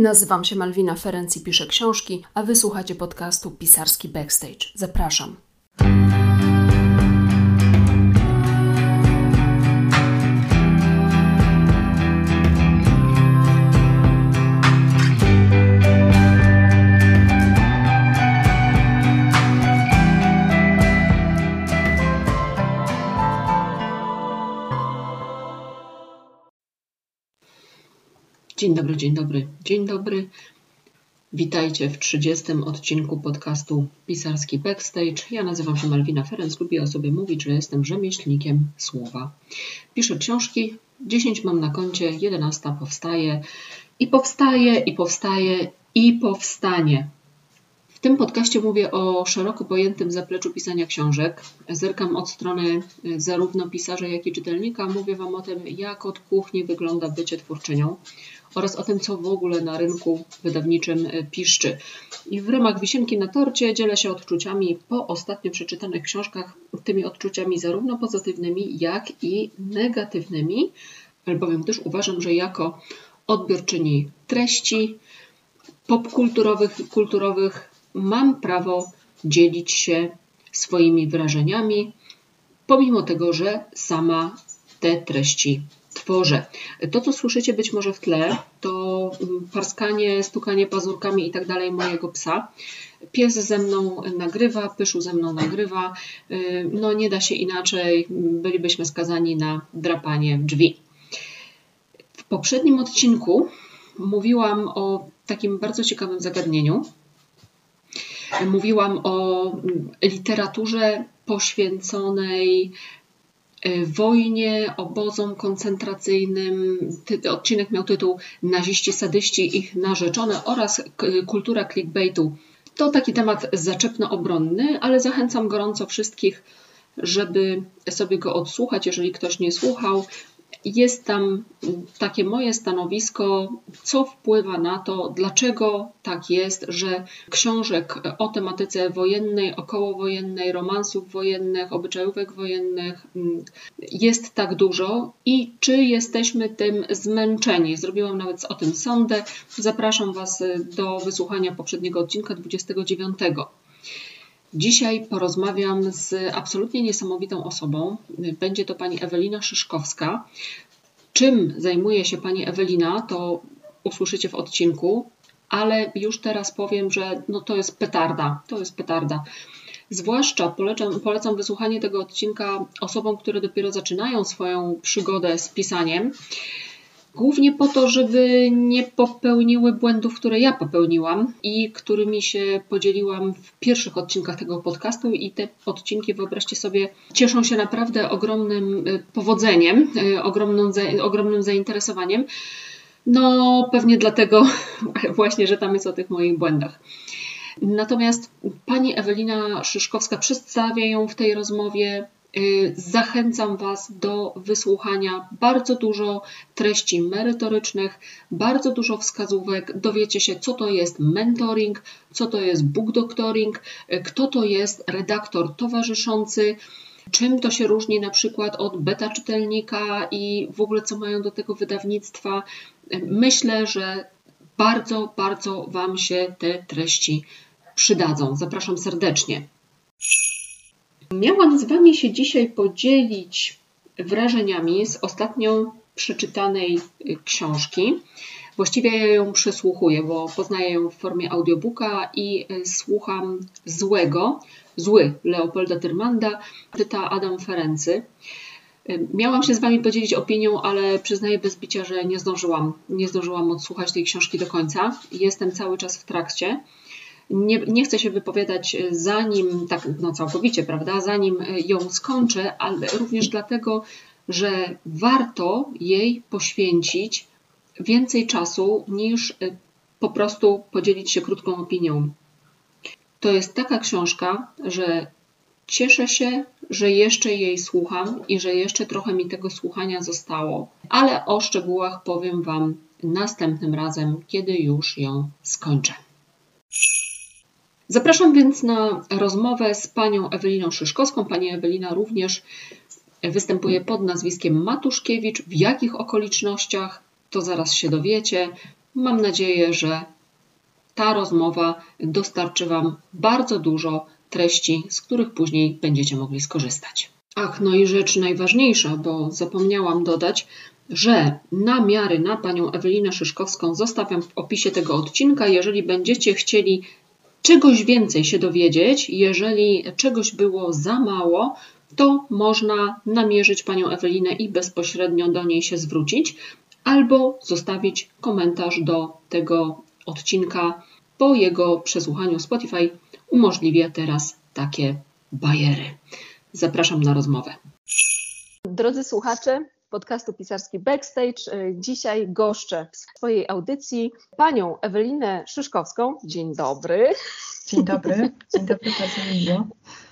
Nazywam się Malwina Ferenc i piszę książki, a wysłuchacie podcastu Pisarski Backstage. Zapraszam. Dzień dobry, dzień dobry, dzień dobry. Witajcie w 30. odcinku podcastu Pisarski Backstage. Ja nazywam się Malwina Ferenc, lubię o sobie mówić, że jestem rzemieślnikiem słowa. Piszę książki, 10 mam na koncie, 11 powstaje i powstaje, i powstaje, i powstanie. W tym podcaście mówię o szeroko pojętym zapleczu pisania książek. Zerkam od strony zarówno pisarza, jak i czytelnika. Mówię Wam o tym, jak od kuchni wygląda bycie twórczynią oraz o tym, co w ogóle na rynku wydawniczym piszczy. I w ramach wisienki na torcie dzielę się odczuciami po ostatnio przeczytanych książkach, tymi odczuciami zarówno pozytywnymi, jak i negatywnymi, albowiem też uważam, że jako odbiorczyni treści popkulturowych, kulturowych mam prawo dzielić się swoimi wrażeniami, pomimo tego, że sama te treści tworzę. To, co słyszycie być może w tle, to parskanie, stukanie pazurkami i tak dalej mojego psa. Pies ze mną nagrywa, Pyszu ze mną nagrywa. No nie da się inaczej, bylibyśmy skazani na drapanie drzwi. W poprzednim odcinku mówiłam o takim bardzo ciekawym zagadnieniu, Mówiłam o literaturze poświęconej wojnie, obozom koncentracyjnym. Odcinek miał tytuł Naziści, sadyści, ich narzeczone oraz kultura clickbaitu. To taki temat zaczepno-obronny, ale zachęcam gorąco wszystkich, żeby sobie go odsłuchać, jeżeli ktoś nie słuchał. Jest tam takie moje stanowisko, co wpływa na to, dlaczego tak jest, że książek o tematyce wojennej, okołowojennej, romansów wojennych, obyczajówek wojennych mm, jest tak dużo i czy jesteśmy tym zmęczeni. Zrobiłam nawet o tym sondę. Zapraszam Was do wysłuchania poprzedniego odcinka 29. Dzisiaj porozmawiam z absolutnie niesamowitą osobą. Będzie to pani Ewelina Szyszkowska. Czym zajmuje się pani Ewelina, to usłyszycie w odcinku, ale już teraz powiem, że no to jest petarda. To jest petarda. Zwłaszcza polecam, polecam wysłuchanie tego odcinka osobom, które dopiero zaczynają swoją przygodę z pisaniem Głównie po to, żeby nie popełniły błędów, które ja popełniłam i którymi się podzieliłam w pierwszych odcinkach tego podcastu. I te odcinki, wyobraźcie sobie, cieszą się naprawdę ogromnym y, powodzeniem, ogromną, ogromnym zainteresowaniem. No, pewnie dlatego właśnie, że tam jest o tych moich błędach. Natomiast pani Ewelina Szyszkowska przedstawia ją w tej rozmowie zachęcam Was do wysłuchania bardzo dużo treści merytorycznych, bardzo dużo wskazówek. Dowiecie się, co to jest mentoring, co to jest book doctoring, y, kto to jest redaktor towarzyszący, czym to się różni na przykład od beta czytelnika i w ogóle co mają do tego wydawnictwa. Myślę, że bardzo, bardzo Wam się te treści przydadzą. Zapraszam serdecznie. Miałam z Wami się dzisiaj podzielić wrażeniami z ostatnio przeczytanej y, książki. Właściwie ja ją przesłuchuję, bo poznaję ją w formie audiobooka i y, słucham Złego, Zły Leopolda Tyrmanda, czyta Adam Ferency. Y, miałam się z Wami podzielić opinią, ale przyznaję bez bicia, że nie zdążyłam. Nie zdążyłam odsłuchać tej książki do końca. Jestem cały czas w trakcie. Nie, nie chcę się wypowiadać e, zanim, tak no całkowicie, prawda, zanim e, ją skończę, ale również dlatego, że warto jej poświęcić więcej czasu niż e, po prostu podzielić się krótką opinią. To jest taka książka, że cieszę się, że jeszcze jej słucham i że jeszcze trochę mi tego słuchania zostało, ale o szczegółach powiem Wam następnym razem, kiedy już ją skończę. Zapraszam więc na rozmowę z panią Eweliną Szyszkowską. Pani Ewelina również występuje pod nazwiskiem Matuszkiewicz. W jakich okolicznościach, to zaraz się dowiecie. Mam nadzieję, że ta rozmowa dostarczy Wam bardzo dużo treści, z których później będziecie mogli skorzystać. Ach, no i rzecz najważniejsza, bo zapomniałam dodać, że namiary na panią Ewelinę Szyszkowską zostawiam w opisie tego odcinka. Jeżeli będziecie chcieli czegoś więcej się dowiedzieć, jeżeli czegoś było za mało, to można namierzyć panią Ewelinę i bezpośrednio do niej się zwrócić, albo zostawić komentarz do tego odcinka. Po jego przesłuchaniu Spotify umożliwia teraz takie bajery. Zapraszam na rozmowę. Drodzy słuchacze podcastu Pisarski Backstage, y, dzisiaj goszczę w swojej audycji panią Ewelinę Szyszkowską. Dzień dobry. Dzień dobry, dzień dobry, bardzo miło.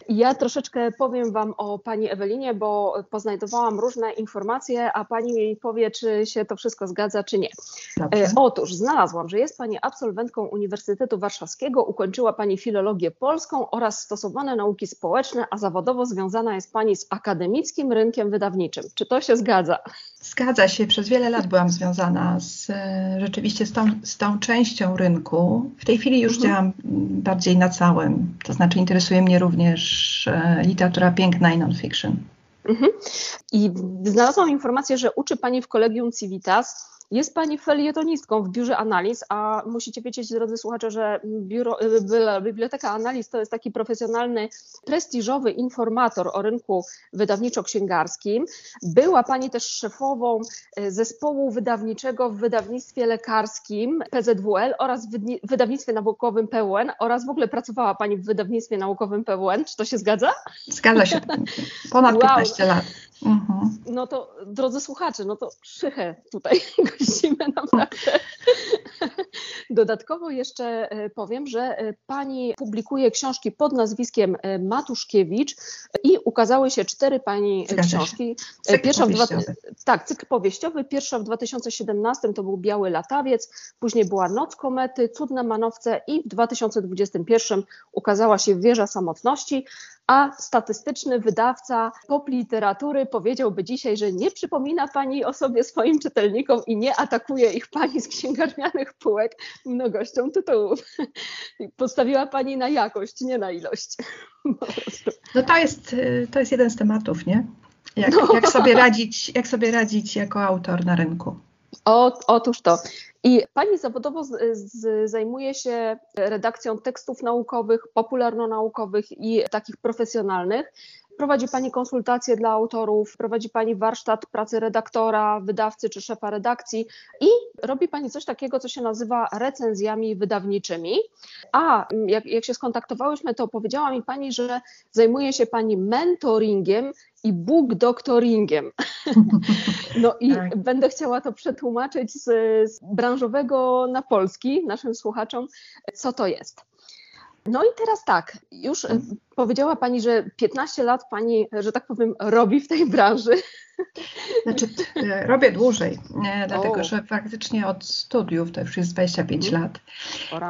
Ja troszeczkę powiem Wam o Pani Ewelinie, bo poznajdowałam różne informacje, a Pani mi powie, czy się to wszystko zgadza, czy nie. Dobrze. E, otóż znalazłam, że jest Pani absolwentką Uniwersytetu Warszawskiego, ukończyła Pani filologię polską oraz stosowane nauki społeczne, a zawodowo związana jest Pani z akademickim rynkiem wydawniczym. Czy to się zgadza? Zgadza się. Przez wiele lat byłam związana z, e, rzeczywiście z tą, z tą częścią rynku. W tej chwili już mhm. działam bardziej na całym. To znaczy interesuje mnie również e, literatura piękna i non-fiction. Mhm. I znalazłam informację, że uczy Pani w Kolegium Civitas jest Pani felietonistką w biurze analiz, a musicie wiedzieć, drodzy słuchacze, że biuro, y, Biblioteka Analiz to jest taki profesjonalny, prestiżowy informator o rynku wydawniczo-księgarskim. Była Pani też szefową y, zespołu wydawniczego w wydawnictwie lekarskim PZWL oraz w wydawnictwie naukowym PUN oraz w ogóle pracowała Pani w wydawnictwie naukowym PUN. Czy to się zgadza? Zgadza się. Ponad wow. 15 lat. Mhm. No to, drodzy słuchacze, no to szychę tutaj gościmy naprawdę. Dodatkowo jeszcze e, powiem, że e, pani publikuje książki pod nazwiskiem e, Matuszkiewicz i ukazały się cztery pani Zgadza książki. Cykl Pierwsza w tak, cykl powieściowy. Pierwsza w 2017 to był Biały Latawiec, później była Noc Komety, Cudne Manowce i w 2021 ukazała się Wieża Samotności, a statystyczny wydawca pop literatury powiedziałby dzisiaj, że nie przypomina Pani o sobie swoim czytelnikom i nie atakuje ich Pani z księgarnianych półek mnogością tytułów. Postawiła Pani na jakość, nie na ilość. No to jest, to jest jeden z tematów, nie? Jak, no. jak, sobie radzić, jak sobie radzić jako autor na rynku. O, otóż to. I pani zawodowo z, z, zajmuje się redakcją tekstów naukowych, popularno-naukowych i takich profesjonalnych. Prowadzi Pani konsultacje dla autorów, prowadzi Pani warsztat pracy redaktora, wydawcy czy szefa redakcji i robi Pani coś takiego, co się nazywa recenzjami wydawniczymi. A jak, jak się skontaktowałyśmy, to powiedziała mi Pani, że zajmuje się Pani mentoringiem i book doctoringiem. No i tak. będę chciała to przetłumaczyć z, z branżowego na polski naszym słuchaczom, co to jest. No i teraz tak, już e, powiedziała Pani, że 15 lat Pani, że tak powiem, robi w tej branży. Znaczy, e, robię dłużej, dlatego o. że faktycznie od studiów to już jest 25 mhm. lat.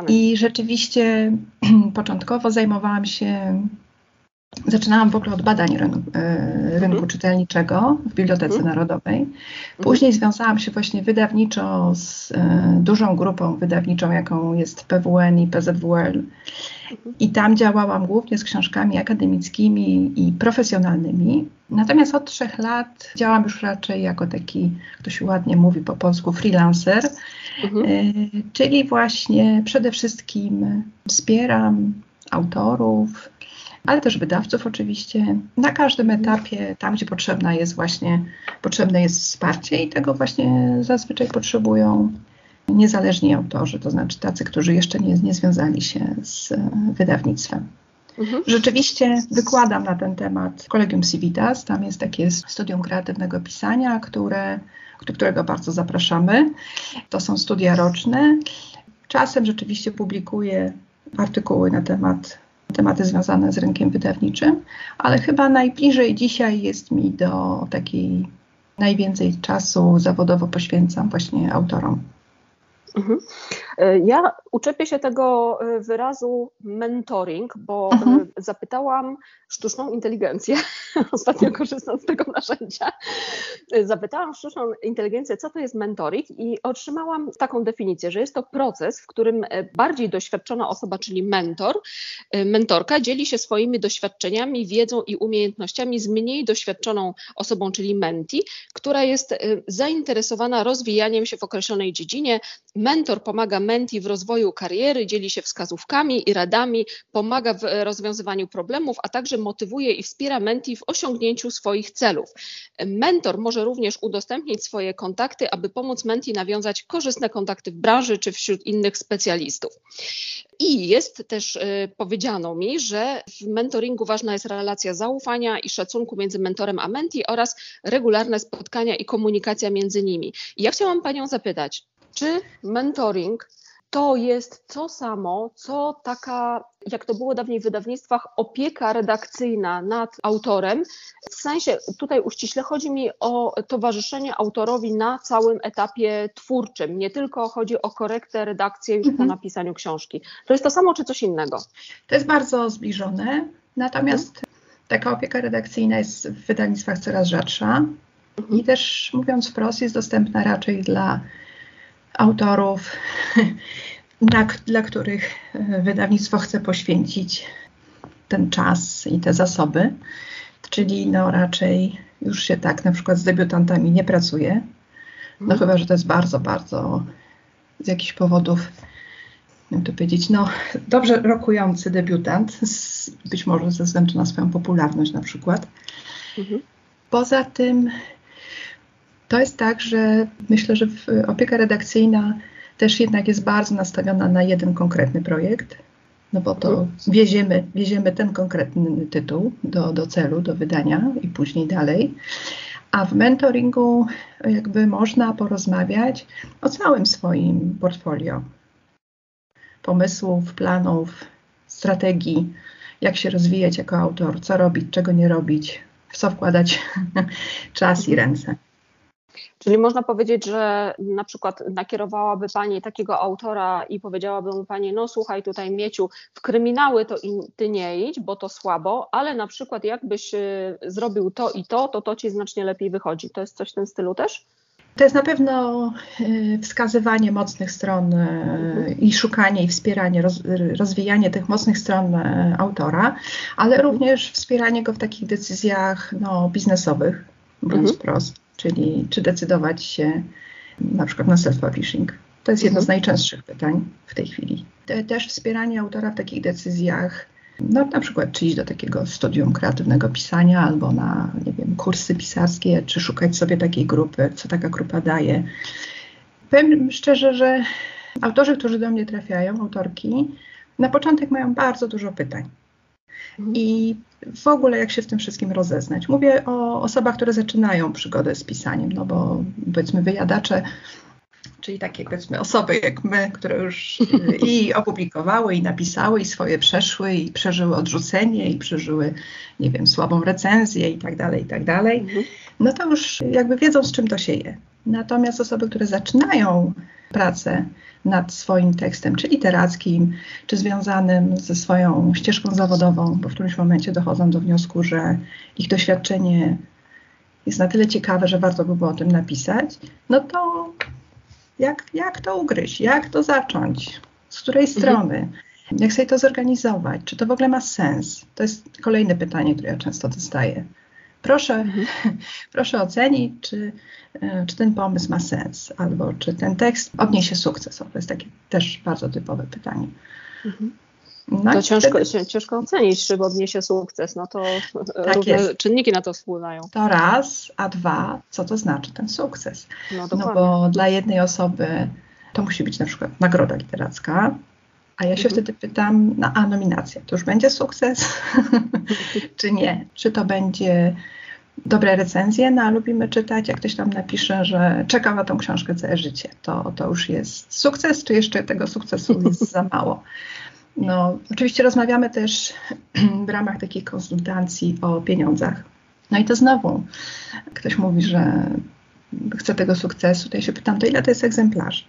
I rzeczywiście początkowo zajmowałam się Zaczynałam w ogóle od badań rynku, e, rynku mhm. czytelniczego w Bibliotece mhm. Narodowej. Mhm. Później związałam się właśnie wydawniczo z e, dużą grupą wydawniczą, jaką jest PWN i PZWL. I tam działałam głównie z książkami akademickimi i profesjonalnymi. Natomiast od trzech lat działam już raczej jako taki, kto się ładnie mówi po polsku, freelancer. E, czyli właśnie przede wszystkim wspieram autorów, ale też wydawców oczywiście. Na każdym etapie, tam gdzie potrzebna jest właśnie, potrzebne jest wsparcie i tego właśnie zazwyczaj potrzebują niezależni autorzy, to znaczy tacy, którzy jeszcze nie, nie związali się z wydawnictwem. Mhm. Rzeczywiście wykładam na ten temat w Kolegium Civitas. Tam jest takie studium kreatywnego pisania, które, do którego bardzo zapraszamy. To są studia roczne. Czasem rzeczywiście publikuję artykuły na temat tematy związane z rynkiem wydawniczym, ale chyba najbliżej dzisiaj jest mi do takiej najwięcej czasu zawodowo poświęcam właśnie autorom. Mhm. E, ja uczepię się tego e, wyrazu mentoring, bo mhm. zapytałam sztuczną inteligencję, ostatnio korzystam z tego narzędzia, zapytałam sztuczną inteligencję, co to jest mentoring i otrzymałam taką definicję, że jest to proces, w którym bardziej doświadczona osoba, czyli mentor, mentorka dzieli się swoimi doświadczeniami, wiedzą i umiejętnościami z mniej doświadczoną osobą, czyli menti, która jest zainteresowana rozwijaniem się w określonej dziedzinie. Mentor pomaga menti w rozwoju kariery, dzieli się wskazówkami i radami, pomaga w rozwiązywaniu problemów, a także motywuje i wspiera menti w osiągnięciu swoich celów. Mentor może również udostępnić swoje kontakty, aby pomóc menti nawiązać korzystne kontakty w branży czy wśród innych specjalistów. I jest też y, powiedziano mi, że w mentoringu ważna jest relacja zaufania i szacunku między mentorem a menti oraz regularne spotkania i komunikacja między nimi. I ja chciałam Panią zapytać, czy mentoring to jest to samo, co taka, jak to było dawniej w wydawnictwach, opieka redakcyjna nad autorem. W sensie, tutaj uściśle chodzi mi o towarzyszenie autorowi na całym etapie twórczym. Nie tylko chodzi o korektę, redakcję już mhm. po napisaniu książki. To jest to samo, czy coś innego? To jest bardzo zbliżone. Natomiast mhm. taka opieka redakcyjna jest w wydawnictwach coraz rzadsza. Mhm. I też mówiąc wprost, jest dostępna raczej dla autorów, dla, dla których e, wydawnictwo chce poświęcić ten czas i te zasoby. Czyli no raczej już się tak na przykład z debiutantami nie pracuje. No mhm. chyba, że to jest bardzo, bardzo z jakichś powodów, jak to powiedzieć, no dobrze rokujący debiutant, z, być może ze względu na swoją popularność na przykład. Mhm. Poza tym to jest tak, że myślę, że opieka redakcyjna też jednak jest bardzo nastawiona na jeden konkretny projekt, no bo to mhm. wieziemy, wieziemy ten konkretny tytuł do, do celu, do wydania i później dalej. A w mentoringu jakby można porozmawiać o całym swoim portfolio pomysłów, planów, strategii, jak się rozwijać jako autor, co robić, czego nie robić, w co wkładać czas i mhm. ręce. Czyli można powiedzieć, że na przykład nakierowałaby Pani takiego autora i powiedziałaby mu Pani, no słuchaj tutaj Mieciu, w kryminały to Ty nie idź, bo to słabo, ale na przykład jakbyś y, zrobił to i to, to to Ci znacznie lepiej wychodzi. To jest coś w tym stylu też? To jest na pewno y, wskazywanie mocnych stron y, mhm. i szukanie i wspieranie, rozwijanie tych mocnych stron autora, ale również wspieranie go w takich decyzjach no, biznesowych, mówiąc mhm. wprost czyli czy decydować się na przykład na self-publishing. To jest jedno z mhm. najczęstszych pytań w tej chwili. Te, też wspieranie autora w takich decyzjach, no na przykład czy iść do takiego studium kreatywnego pisania albo na, nie wiem, kursy pisarskie, czy szukać sobie takiej grupy, co taka grupa daje. Powiem szczerze, że autorzy, którzy do mnie trafiają, autorki, na początek mają bardzo dużo pytań. Mhm. I w ogóle jak się w tym wszystkim rozeznać. Mówię o osobach, które zaczynają przygodę z pisaniem, no bo powiedzmy wyjadacze, czyli takie powiedzmy osoby jak my, które już i opublikowały, i napisały, i swoje przeszły, i przeżyły odrzucenie, i przeżyły, nie wiem, słabą recenzję i tak dalej, i tak dalej, mhm. no to już jakby wiedzą, z czym to się je. Natomiast osoby, które zaczynają pracę nad swoim tekstem, czy literackim, czy związanym ze swoją ścieżką zawodową, bo w którymś momencie dochodzą do wniosku, że ich doświadczenie jest na tyle ciekawe, że warto by było o tym napisać, no to jak, jak to ugryźć, jak to zacząć, z której mhm. strony, jak sobie to zorganizować, czy to w ogóle ma sens? To jest kolejne pytanie, które ja często dostaję. Proszę, proszę ocenić, czy, e, czy ten pomysł ma sens, albo czy ten tekst odniesie sukces. To jest takie też bardzo typowe pytanie. Mhm. No to ciężko, wtedy... ciężko ocenić, czy odniesie sukces. No to tak różne jest. czynniki na to wpływają. To raz, a dwa, co to znaczy ten sukces? No, no bo dla jednej osoby to musi być na przykład nagroda literacka, a ja się mhm. wtedy pytam, no, a nominacja, to już będzie sukces, czy nie? Czy to będzie dobre recenzje, no a lubimy czytać, jak ktoś tam napisze, że czeka na tą książkę całe życie. To, to już jest sukces, czy jeszcze tego sukcesu jest za mało? No, oczywiście rozmawiamy też w ramach takich konsultacji o pieniądzach. No i to znowu ktoś mówi, że chce tego sukcesu, to ja się pytam, to ile to jest egzemplarzy?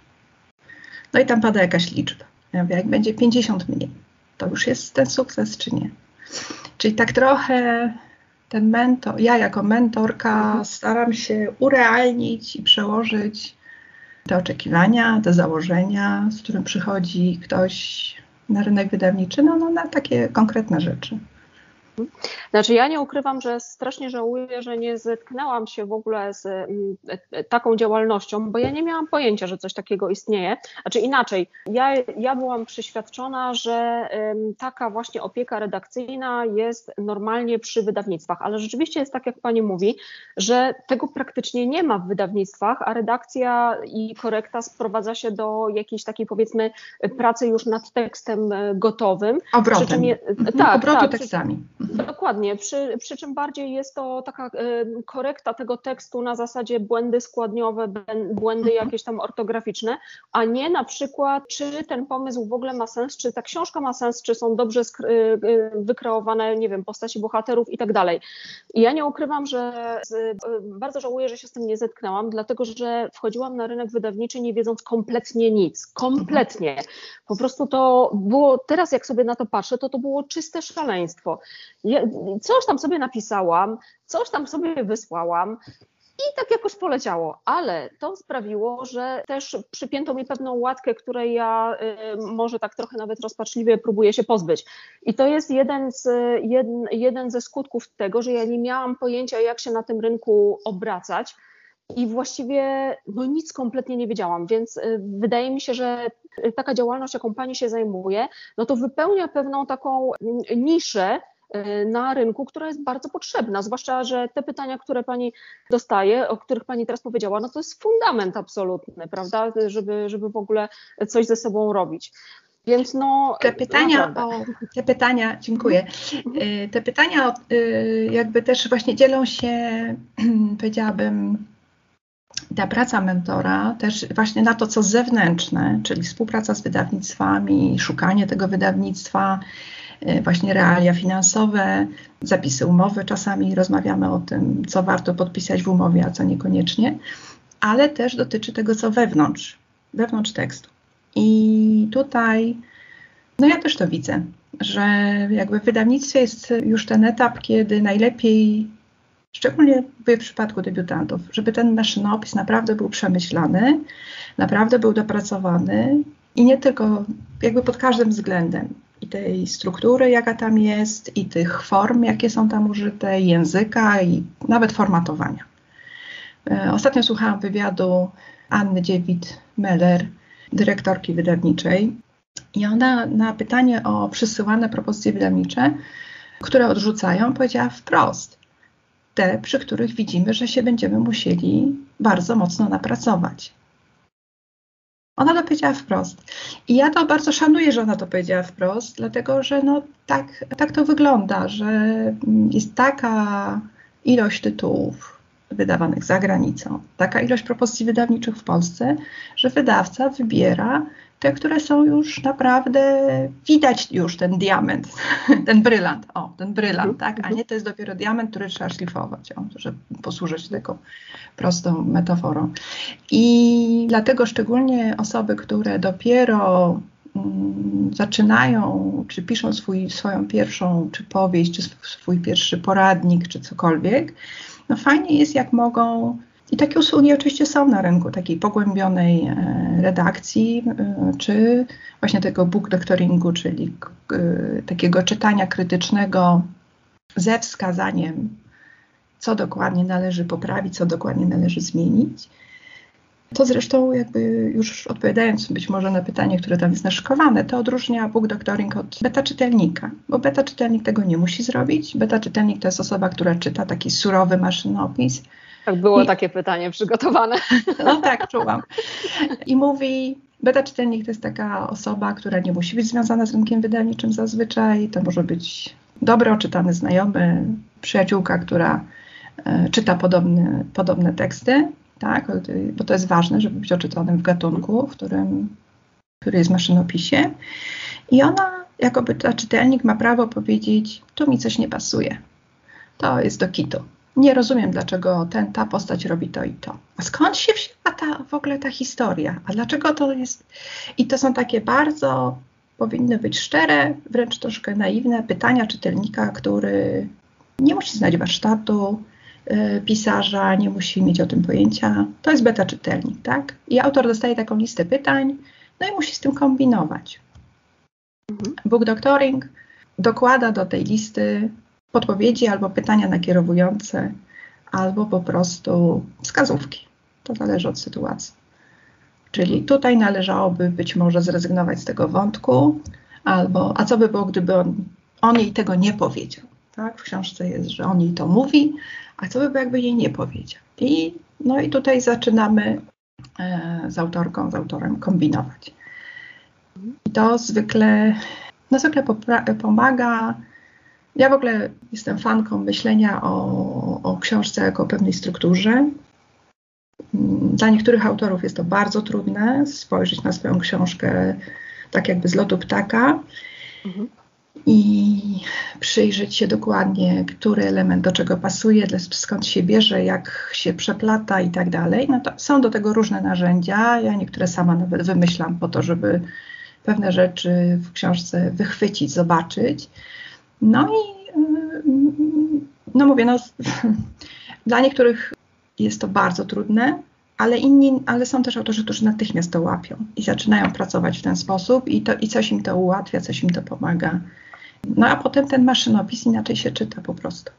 No i tam pada jakaś liczba. Ja mówię, jak będzie 50 mniej, to już jest ten sukces, czy nie? Czyli tak trochę ten mentor, ja jako mentorka mhm. staram się urealnić i przełożyć te oczekiwania, te założenia, z którym przychodzi ktoś na rynek wydawniczy, no, no na takie konkretne rzeczy. Znaczy, ja nie ukrywam, że strasznie żałuję, że nie zetknęłam się w ogóle z mm, e, taką działalnością, bo ja nie miałam pojęcia, że coś takiego istnieje. Znaczy inaczej, ja, ja byłam przeświadczona, że taka właśnie opieka redakcyjna jest normalnie przy wydawnictwach, ale rzeczywiście jest tak, jak pani mówi, że tego praktycznie nie ma w wydawnictwach, a redakcja i korekta sprowadza się do jakiejś takiej powiedzmy pracy już nad tekstem e, gotowym. Obrotem. Je, tak, Obrotu tak, tekstami. Dokładnie, przy, przy czym bardziej jest to taka korekta tego tekstu na zasadzie błędy składniowe, błędy mhm. jakieś tam ortograficzne, a nie na przykład, czy ten pomysł w ogóle ma sens, czy ta książka ma sens, czy są dobrze y, y, wykreowane, nie wiem, postaci bohaterów i tak dalej. I ja nie ukrywam, że y, bardzo żałuję, że się z tym nie zetknęłam, dlatego że wchodziłam na rynek wydawniczy nie wiedząc kompletnie nic. Kompletnie. Po prostu to było, teraz jak sobie na to patrzę, to to było czyste szaleństwo coś tam sobie napisałam, coś tam sobie wysłałam. I tak jakoś poleciało, ale to sprawiło, że też przypięto mi pewną łatkę, której ja y, może tak trochę nawet rozpaczliwie próbuję się pozbyć. I to jest jeden, z, jeden, ze skutków tego, że ja nie miałam pojęcia, jak się na tym rynku obracać. I właściwie no nic kompletnie nie wiedziałam, więc y, wydaje mi się, że taka działalność, jaką pani się zajmuje, no to wypełnia pewną taką niszę, Y, na rynku, która jest bardzo potrzebna, zwłaszcza, że te pytania, które Pani dostaje, o których Pani teraz powiedziała, no to jest fundament absolutny, prawda, żeby, żeby w ogóle coś ze sobą robić. Więc no, te pytania, o, te pytania, dziękuję. Y, te pytania y, jakby też właśnie dzielą się, powiedziałabym, ta praca mentora też właśnie na to, co zewnętrzne, czyli współpraca z wydawnictwami, szukanie tego wydawnictwa, właśnie realia finansowe, zapisy umowy. Czasami rozmawiamy o tym, co warto podpisać w umowie, a co niekoniecznie, ale też dotyczy tego, co wewnątrz, wewnątrz tekstu. I tutaj, no ja też to widzę, że jakby w wydawnictwie jest już ten etap, kiedy najlepiej, szczególnie w przypadku debiutantów, żeby ten maszynopis naprawdę był przemyślany, naprawdę był dopracowany i nie tylko jakby pod każdym względem i tej struktury, jaka tam jest, i tych form, jakie są tam użyte, języka i nawet formatowania. E, ostatnio słuchałam wywiadu Anny Dziewit-Meller, dyrektorki wydawniczej, i ona na pytanie o przysyłane propozycje wydawnicze, które odrzucają, powiedziała wprost: te, przy których widzimy, że się będziemy musieli bardzo mocno napracować. Ona to powiedziała wprost. I ja to bardzo szanuję, że ona to powiedziała wprost, dlatego że no tak, tak to wygląda, że jest taka ilość tytułów wydawanych za granicą, taka ilość propozycji wydawniczych w Polsce, że wydawca wybiera te, które są już naprawdę, widać już ten diament, ten brylant, o, ten brylant, tak, a nie to jest dopiero diament, który trzeba szlifować, o, żeby posłużyć taką prostą metaforą. I dlatego szczególnie osoby, które dopiero mm, zaczynają, czy piszą swój, swoją pierwszą, czy powieść, czy swój pierwszy poradnik, czy cokolwiek, no fajnie jest, jak mogą. I takie usługi oczywiście są na rynku takiej pogłębionej e, redakcji, e, czy właśnie tego book doctoringu, czyli e, takiego czytania krytycznego ze wskazaniem, co dokładnie należy poprawić, co dokładnie należy zmienić. To zresztą jakby już odpowiadając być może na pytanie, które tam jest naszykowane, to odróżnia book doctoring od beta czytelnika, bo beta czytelnik tego nie musi zrobić. Beta czytelnik to jest osoba, która czyta taki surowy maszynopis, tak, było I, takie pytanie przygotowane. No tak, czułam. I mówi, beta czytelnik to jest taka osoba, która nie musi być związana z rynkiem wydawniczym zazwyczaj. To może być dobry, oczytany znajomy, przyjaciółka, która e, czyta podobne, podobne teksty, tak, bo to jest ważne, żeby być oczytanym w gatunku, w którym, który jest w maszynopisie. I ona, jako beta czytelnik, ma prawo powiedzieć, tu mi coś nie pasuje. To jest do kitu nie rozumiem, dlaczego ten, ta postać robi to i to. A skąd się wzięła ta, w ogóle ta historia? A dlaczego to jest... I to są takie bardzo, powinny być szczere, wręcz troszkę naiwne pytania czytelnika, który nie musi znać warsztatu, y, pisarza, nie musi mieć o tym pojęcia. To jest beta czytelnik, tak? I autor dostaje taką listę pytań, no i musi z tym kombinować. Mhm. Book Doctoring dokłada do tej listy podpowiedzi albo pytania nakierowujące, albo po prostu wskazówki. To zależy od sytuacji. Czyli tutaj należałoby być może zrezygnować z tego wątku, albo a co by było, gdyby on, on jej tego nie powiedział. Tak? W książce jest, że on jej to mówi, a co by było, jakby jej nie powiedział. I, no i tutaj zaczynamy e, z autorką, z autorem kombinować. I to zwykle, no zwykle pomaga ja w ogóle jestem fanką myślenia o, o książce jako o pewnej strukturze. Mm, dla niektórych autorów jest to bardzo trudne spojrzeć na swoją książkę tak jakby z lotu ptaka mhm. i przyjrzeć się dokładnie, który element do czego pasuje, skąd się bierze, jak się przeplata i tak dalej. No to są do tego różne narzędzia. Ja niektóre sama nawet wymyślam po to, żeby pewne rzeczy w książce wychwycić, zobaczyć. No i no mówię, no, dla niektórych jest to bardzo trudne, ale inni, ale są też autorzy, którzy natychmiast to łapią i zaczynają pracować w ten sposób i, to, i coś im to ułatwia, coś im to pomaga. No a potem ten maszynopis inaczej się czyta po prostu.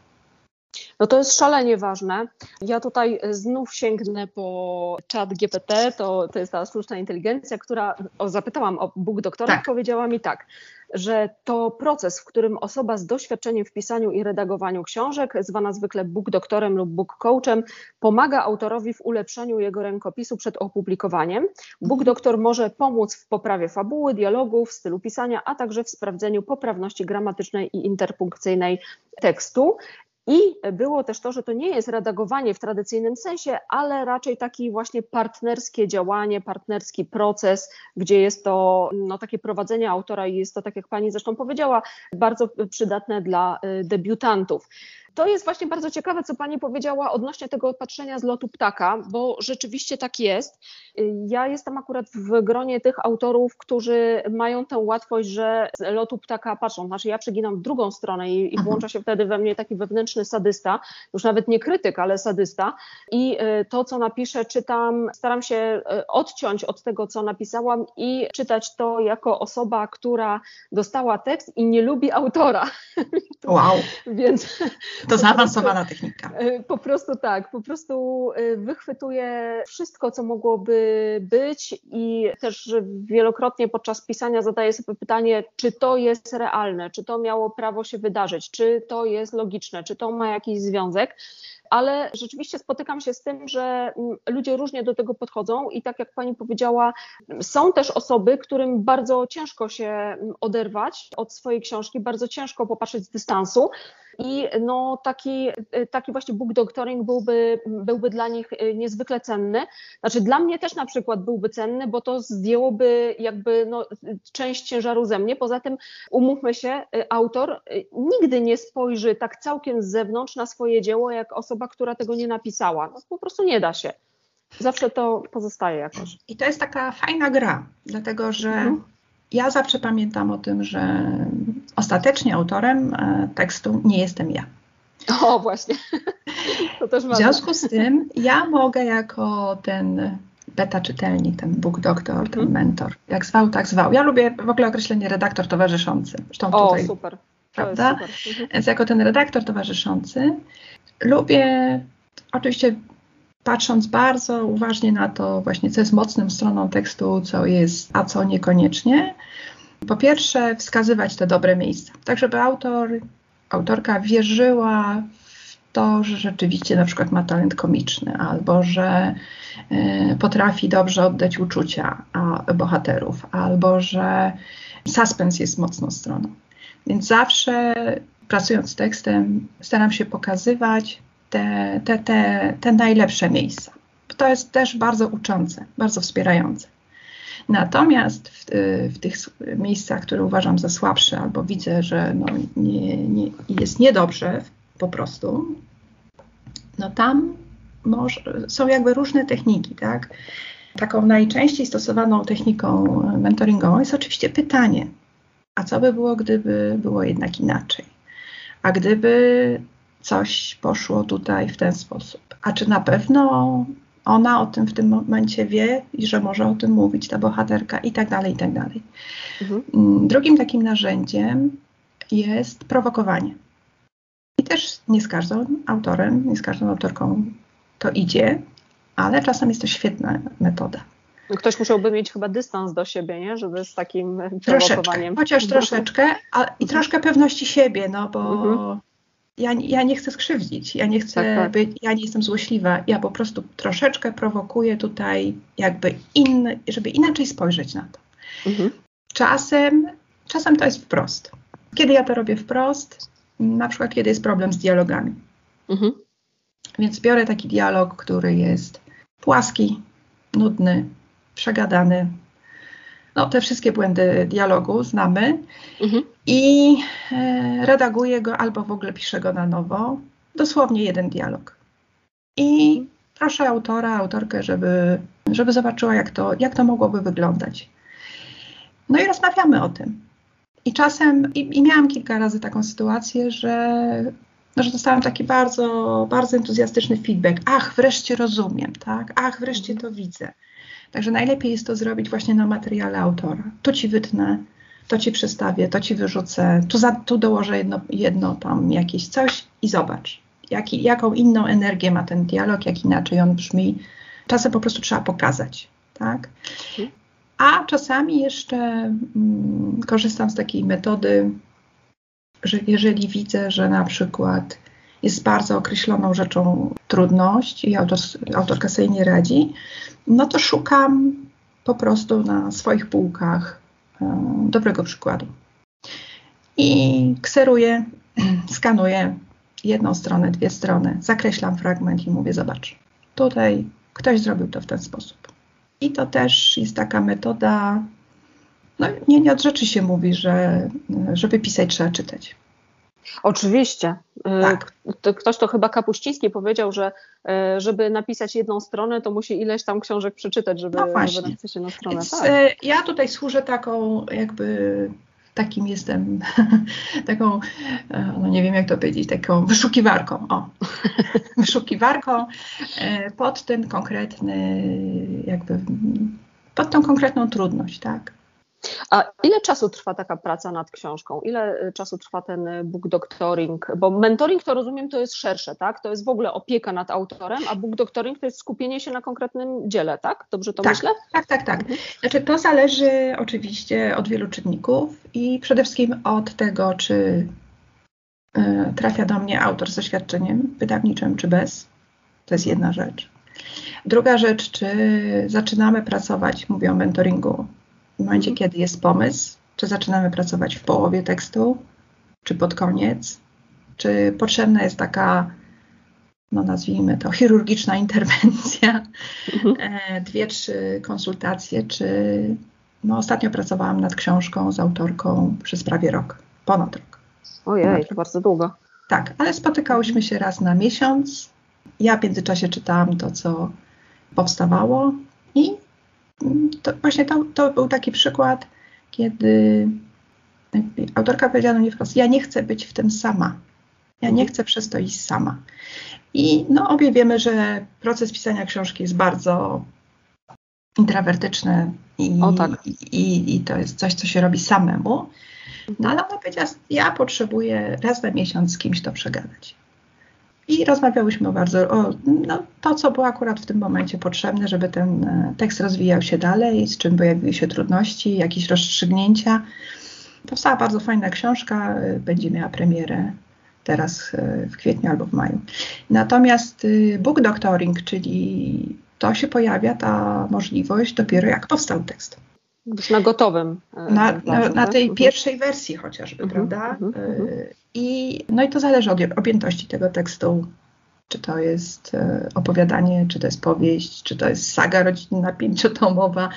No to jest szalenie ważne. Ja tutaj znów sięgnę po chat GPT, to, to jest ta sztuczna inteligencja, która, o, zapytałam o Bóg doktora, tak. powiedziała mi tak, że to proces, w którym osoba z doświadczeniem w pisaniu i redagowaniu książek, zwana zwykle book doktorem lub book coachem, pomaga autorowi w ulepszeniu jego rękopisu przed opublikowaniem. Book doktor może pomóc w poprawie fabuły, dialogów, stylu pisania, a także w sprawdzeniu poprawności gramatycznej i interpunkcyjnej tekstu. I było też to, że to nie jest redagowanie w tradycyjnym sensie, ale raczej taki właśnie partnerskie działanie, partnerski proces, gdzie jest to no, takie prowadzenie autora i jest to, tak jak pani zresztą powiedziała, bardzo przydatne dla y, debiutantów. To jest właśnie bardzo ciekawe, co Pani powiedziała odnośnie tego patrzenia z lotu ptaka, bo rzeczywiście tak jest. Ja jestem akurat w gronie tych autorów, którzy mają tę łatwość, że z lotu ptaka patrzą. Znaczy, ja przeginam w drugą stronę i, i włącza się wtedy we mnie taki wewnętrzny sadysta, już nawet nie krytyk, ale sadysta. I y, to, co napiszę, czytam, staram się y, odciąć od tego, co napisałam i czytać to jako osoba, która dostała tekst i nie lubi autora. Wow. Więc to zaawansowana technika. E, po prostu tak, po prostu e, wychwytuję wszystko, co mogłoby być i też wielokrotnie podczas pisania zadaję sobie pytanie, czy to jest realne, czy to miało prawo się wydarzyć, czy to jest logiczne, czy to ma jakiś związek ale rzeczywiście spotykam się z tym, że mm, ludzie różnie do tego podchodzą i tak jak pani powiedziała, są też osoby, którym bardzo ciężko się mm, oderwać od swojej książki, bardzo ciężko popatrzeć z dystansu. I no, taki, taki właśnie book doctoring byłby, byłby dla nich y, niezwykle cenny. Znaczy dla mnie też na przykład byłby cenny, bo to zdjęłoby jakby no, część ciężaru ze mnie. Poza tym umówmy się, y, autor y, nigdy nie spojrzy tak całkiem z zewnątrz na swoje dzieło, jak osoba, która tego nie napisała. No, po prostu nie da się. Zawsze to pozostaje jakoś. I to jest taka fajna gra, dlatego że mhm ja zawsze pamiętam o tym, że ostatecznie autorem e, tekstu nie jestem ja. O, właśnie. To też w związku z tym ja mogę jako ten beta czytelnik, ten book doktor, ten mm. mentor, jak zwał, tak zwał. Ja lubię w ogóle określenie redaktor towarzyszący. Zresztą o, tutaj, super. Prawda? Super. Mhm. Więc jako ten redaktor towarzyszący lubię oczywiście patrząc bardzo uważnie na to właśnie, co jest mocną stroną tekstu, co jest, a co niekoniecznie. Po pierwsze, wskazywać te dobre miejsca, tak żeby autor, autorka wierzyła w to, że rzeczywiście na przykład ma talent komiczny, albo że y, potrafi dobrze oddać uczucia a, bohaterów, albo że suspens jest mocną stroną. Więc zawsze pracując z tekstem staram się pokazywać te, te, te, te najlepsze miejsca. To jest też bardzo uczące, bardzo wspierające. Natomiast w, w, tych miejscach, które uważam za słabsze, albo widzę, że no nie, nie, jest niedobrze po prostu, no tam może, są jakby różne techniki, tak? Taką najczęściej stosowaną techniką mentoringową jest oczywiście pytanie, a co by było, gdyby było jednak inaczej? A gdyby coś poszło tutaj w ten sposób? A czy na pewno ona o tym w tym momencie wie i że może o tym mówić, ta bohaterka i tak dalej, i tak dalej. Mhm. Mm, drugim takim narzędziem jest prowokowanie. I też nie z każdym autorem, nie z każdą autorką to idzie, ale czasem jest to świetna metoda. Ktoś musiałby mieć chyba dystans do siebie, nie? żeby z takim prowokowaniem. chociaż troszeczkę, a, i troszkę pewności siebie, no bo mhm. Ja, ja nie chcę skrzywdzić, ja nie chcę tak, tak. być, ja nie jestem złośliwa, ja po prostu troszeczkę prowokuję tutaj jakby inny, żeby inaczej spojrzeć na to. Mhm. Czasem, czasem to jest wprost. Kiedy ja to robię wprost? Na przykład, kiedy jest problem z dialogami. Mhm. Więc biorę taki dialog, który jest płaski, nudny, przegadany. No, te wszystkie błędy dialogu znamy mhm. i e, redaguję go albo w ogóle piszę go na nowo. Dosłownie jeden dialog. I proszę autora, autorkę, żeby, żeby zobaczyła, jak to, jak to mogłoby wyglądać. No i rozmawiamy o tym. I czasem, i, i miałam kilka razy taką sytuację, że no, że dostałam taki bardzo, bardzo entuzjastyczny feedback. Ach, wreszcie rozumiem, tak? Ach, wreszcie to widzę. Także najlepiej jest to zrobić właśnie na materiale autora. Tu ci wytnę, to ci przestawię, to ci wyrzucę, tu, za, tu dołożę jedno, jedno tam jakieś coś i zobacz, jaką inną energię ma ten dialog, jak inaczej on brzmi. Czasem po prostu trzeba pokazać, tak? A czasami jeszcze mm, korzystam z takiej metody, że jeżeli widzę, że na przykład jest bardzo określoną rzeczą trudność i autor, autorka sobie nie radzi, no to szukam po prostu na swoich półkach um, dobrego przykładu. I kseruję, skanuję jedną stronę, dwie strony, zakreślam fragment i mówię: Zobacz, tutaj ktoś zrobił to w ten sposób. I to też jest taka metoda no, nie, nie od rzeczy się mówi, że żeby pisać trzeba czytać. Oczywiście. Y, tak. Ktoś to chyba Kapuściński powiedział, że y, żeby napisać jedną stronę, to musi ileś tam książek przeczytać, żeby, no żeby napisać jedną stronę. Więc, tak. Y, ja tutaj służę taką jakby takim jestem, taką, no nie wiem jak to powiedzieć, taką wyszukiwarką, o, wyszukiwarką pod ten konkretny, jakby, pod tą konkretną trudność, tak. A ile czasu trwa taka praca nad książką? Ile y, czasu trwa ten y, book doctoring? Bo mentoring to rozumiem to jest szersze, tak? To jest w ogóle opieka nad autorem, a book doctoring to jest skupienie się na konkretnym dziele, tak? Dobrze to tak, myślę? Tak, tak, tak. Mhm. Znaczy to zależy oczywiście od wielu czynników i przede wszystkim od tego, czy y, trafia do mnie autor z doświadczeniem wydawniczym, czy bez. To jest jedna rzecz. Druga rzecz, czy zaczynamy pracować, mówię o mentoringu, w momencie, kiedy jest pomysł, czy zaczynamy pracować w połowie tekstu, czy pod koniec, czy potrzebna jest taka, no nazwijmy to, chirurgiczna interwencja, mhm. E, dwie, trzy konsultacje, czy no ostatnio pracowałam nad książką z autorką przez prawie rok, ponad rok. Ojej, to bardzo długo. Tak, ale spotykałyśmy się raz na miesiąc. Ja w międzyczasie czytałam to, co powstawało i to właśnie to, to był taki przykład, kiedy autorka powiedziała do mnie wprost, ja nie chcę być w tym sama. Ja nie chcę przez to iść sama. I no, obie wiemy, że proces pisania książki jest bardzo intrawertyczny i, tak. i, i, i to jest coś, co się robi samemu. No ale ona powiedziała, ja potrzebuję raz na miesiąc z kimś to przegadać. I rozmawiałyśmy o bardzo, o no, to, co było akurat w tym momencie potrzebne, żeby ten e, tekst rozwijał się dalej, z czym pojawiły się trudności, jakieś rozstrzygnięcia. Powstała bardzo fajna książka, e, będzie miała premierę teraz e, w kwietniu albo w maju. Natomiast book doctoring, czyli to się pojawia, ta możliwość dopiero jak powstał tekst. Już na gotowym. Na, na, na tej tak? pierwszej wersji chociażby, mhm, prawda? Mhm, mhm. I, no i to zależy od objętości tego tekstu. Czy to jest e, opowiadanie, czy to jest powieść, czy to jest saga rodzinna pięciotomowa.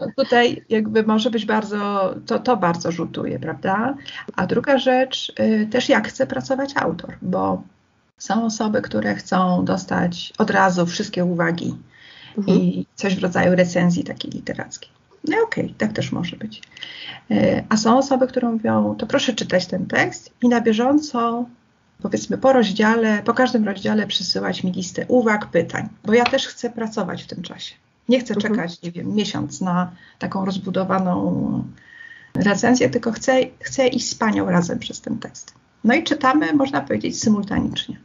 No tutaj jakby może być bardzo, to, to bardzo rzutuje, prawda? A druga rzecz, e, też jak chce pracować autor, bo Są osoby, które chcą dostać od razu wszystkie uwagi mhm. i coś w rodzaju recenzji takiej literackiej. No okej, okay, tak też może być. E, a są osoby, które mówią, to proszę czytać ten tekst i na bieżąco, powiedzmy po rozdziale, po każdym rozdziale przysyłać mi listę uwag, pytań, bo ja też chcę pracować w tym czasie. Nie chcę mhm. czekać, nie wiem, miesiąc na taką rozbudowaną recenzję, tylko chcę, chcę iść z panią razem przez ten tekst. No i czytamy, można powiedzieć, symultanicznie.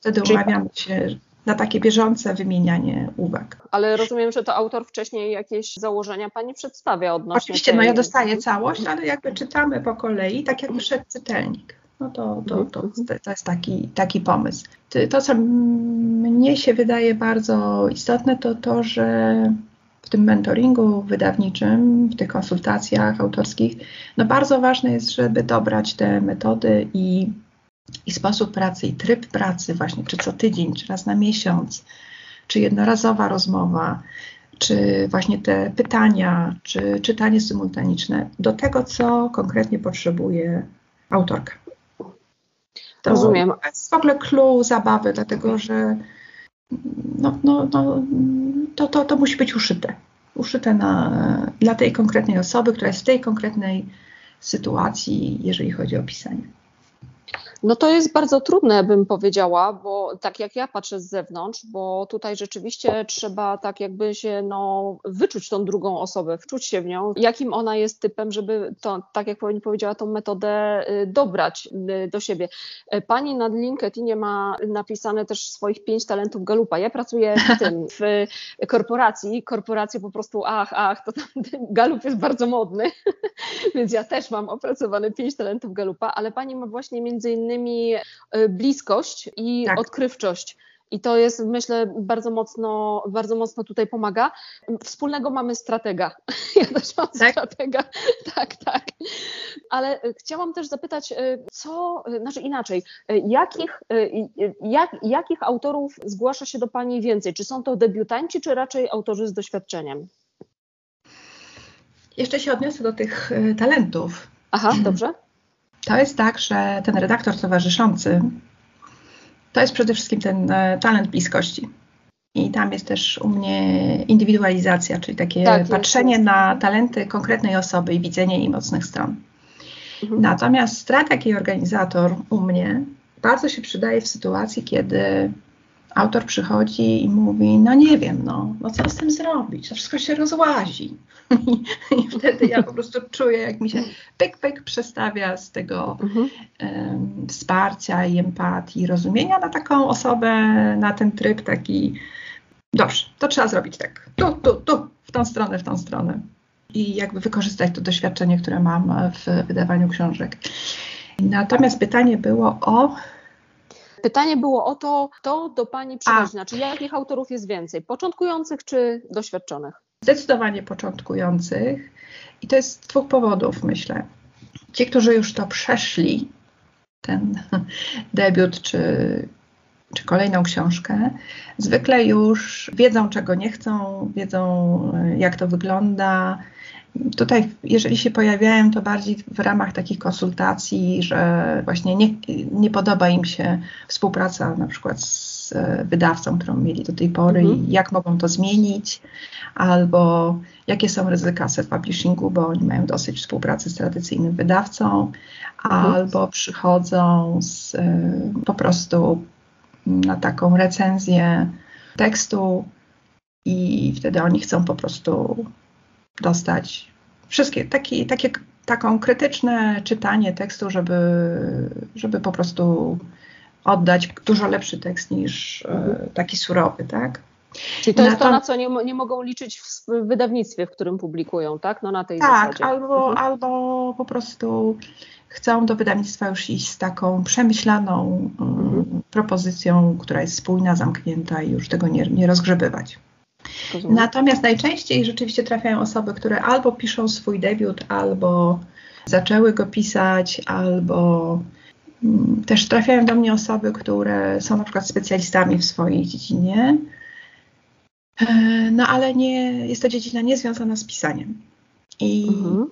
Wtedy umawiamy się na takie bieżące wymienianie uwag. Ale rozumiem, że to autor wcześniej jakieś założenia pani przedstawia odnośnie Oczywiście, tej... no ja dostaję całość, ale jakby czytamy po kolei, tak jak szedł czytelnik. No to, to, to, to jest taki, taki pomysł. To, co mnie się wydaje bardzo istotne, to to, że w tym mentoringu wydawniczym, w tych konsultacjach autorskich, no bardzo ważne jest, żeby dobrać te metody i, i sposób pracy, i tryb pracy, właśnie czy co tydzień, czy raz na miesiąc, czy jednorazowa rozmowa, czy właśnie te pytania, czy czytanie symultaniczne do tego, co konkretnie potrzebuje autorka. To Rozumiem. jest w ogóle clue zabawy, dlatego że no, no, no, to, to, to musi być uszyte. Uszyte na, dla tej konkretnej osoby, która jest w tej konkretnej sytuacji, jeżeli chodzi o pisanie. No to jest bardzo trudne, bym powiedziała, bo tak jak ja patrzę z zewnątrz, bo tutaj rzeczywiście trzeba tak jakby się no, wyczuć tą drugą osobę, wczuć się w nią, jakim ona jest typem, żeby to, tak jak pani powiedziała, tą metodę y, dobrać y, do siebie. E, pani na LinkedInie ma napisane też swoich pięć talentów Galupa. Ja pracuję w tym, w korporacji, korporacje po prostu ach, ach, to tam Galup jest bardzo modny, więc ja też mam opracowane pięć talentów Galupa, ale pani ma właśnie między innymi e, bliskość i tak. Odkrywczość. I to jest, myślę, bardzo mocno, bardzo mocno tutaj pomaga. Wspólnego mamy stratega. Ja też mam tak? stratega. Tak, tak. Ale e, chciałam też zapytać, e, co, znaczy inaczej, jakich, jak, jakich autorów zgłasza się do Pani więcej? Czy są to debiutanci, czy raczej autorzy z doświadczeniem? Jeszcze się odniosę do tych talentów. Aha, dobrze. To jest tak, że ten redaktor towarzyszący to jest przede wszystkim ten e, talent bliskości. I tam jest też u mnie indywidualizacja, czyli takie tak, patrzenie jest. na talenty konkretnej osoby i widzenie jej mocnych stron. Mhm. Natomiast strateg i organizator u mnie bardzo się przydaje w sytuacji, kiedy autor przychodzi i mówi, no nie wiem, no, no co z tym zrobić, to wszystko się rozłazi. I, wtedy ja po prostu czuję, jak mi się pyk, pyk przestawia z tego mhm. um, wsparcia i empatii, rozumienia na taką osobę, na ten tryb taki, dobrze, to trzeba zrobić tak, tu, tu, tu, w tą stronę, w tą stronę. I jakby wykorzystać to doświadczenie, które mam w wydawaniu książek. Natomiast pytanie było o Pytanie było o to, kto do Pani przychodzi, znaczy jakich autorów jest więcej, początkujących czy doświadczonych? Zdecydowanie początkujących. I to jest z dwóch powodów, myślę. Ci, którzy już to przeszli, ten debiut czy, czy kolejną książkę, zwykle już wiedzą, czego nie chcą, wiedzą, jak to wygląda, Tutaj, jeżeli się pojawiają, to bardziej w ramach takich konsultacji, że właśnie nie, nie podoba im się współpraca na przykład z wydawcą, którą mieli do tej pory mhm. i jak mogą to zmienić, albo jakie są ryzyka self-publishingu, bo oni mają dosyć współpracy z tradycyjnym wydawcą, mhm. albo przychodzą z, po prostu na taką recenzję tekstu i wtedy oni chcą po prostu dostać wszystkie, taki, takie, taką krytyczne czytanie tekstu, żeby, żeby po prostu oddać dużo lepszy tekst niż e, mhm. taki surowy, tak? Czyli to na jest to, na co nie, nie mogą liczyć w wydawnictwie, w którym publikują, tak? No na tej tak, zasadzie. Albo, mhm. albo po prostu chcą do wydawnictwa już iść z taką przemyślaną mhm. propozycją, która jest spójna, zamknięta i już tego nie, nie rozgrzebywać. Rozumiem. Natomiast najczęściej rzeczywiście trafiają osoby, które albo piszą swój debiut, albo zaczęły go pisać, albo mm, też trafiają do mnie osoby, które są na przykład specjalistami w swojej dziedzinie, e, no ale nie, jest to dziedzina niezwiązana z pisaniem. I, mhm.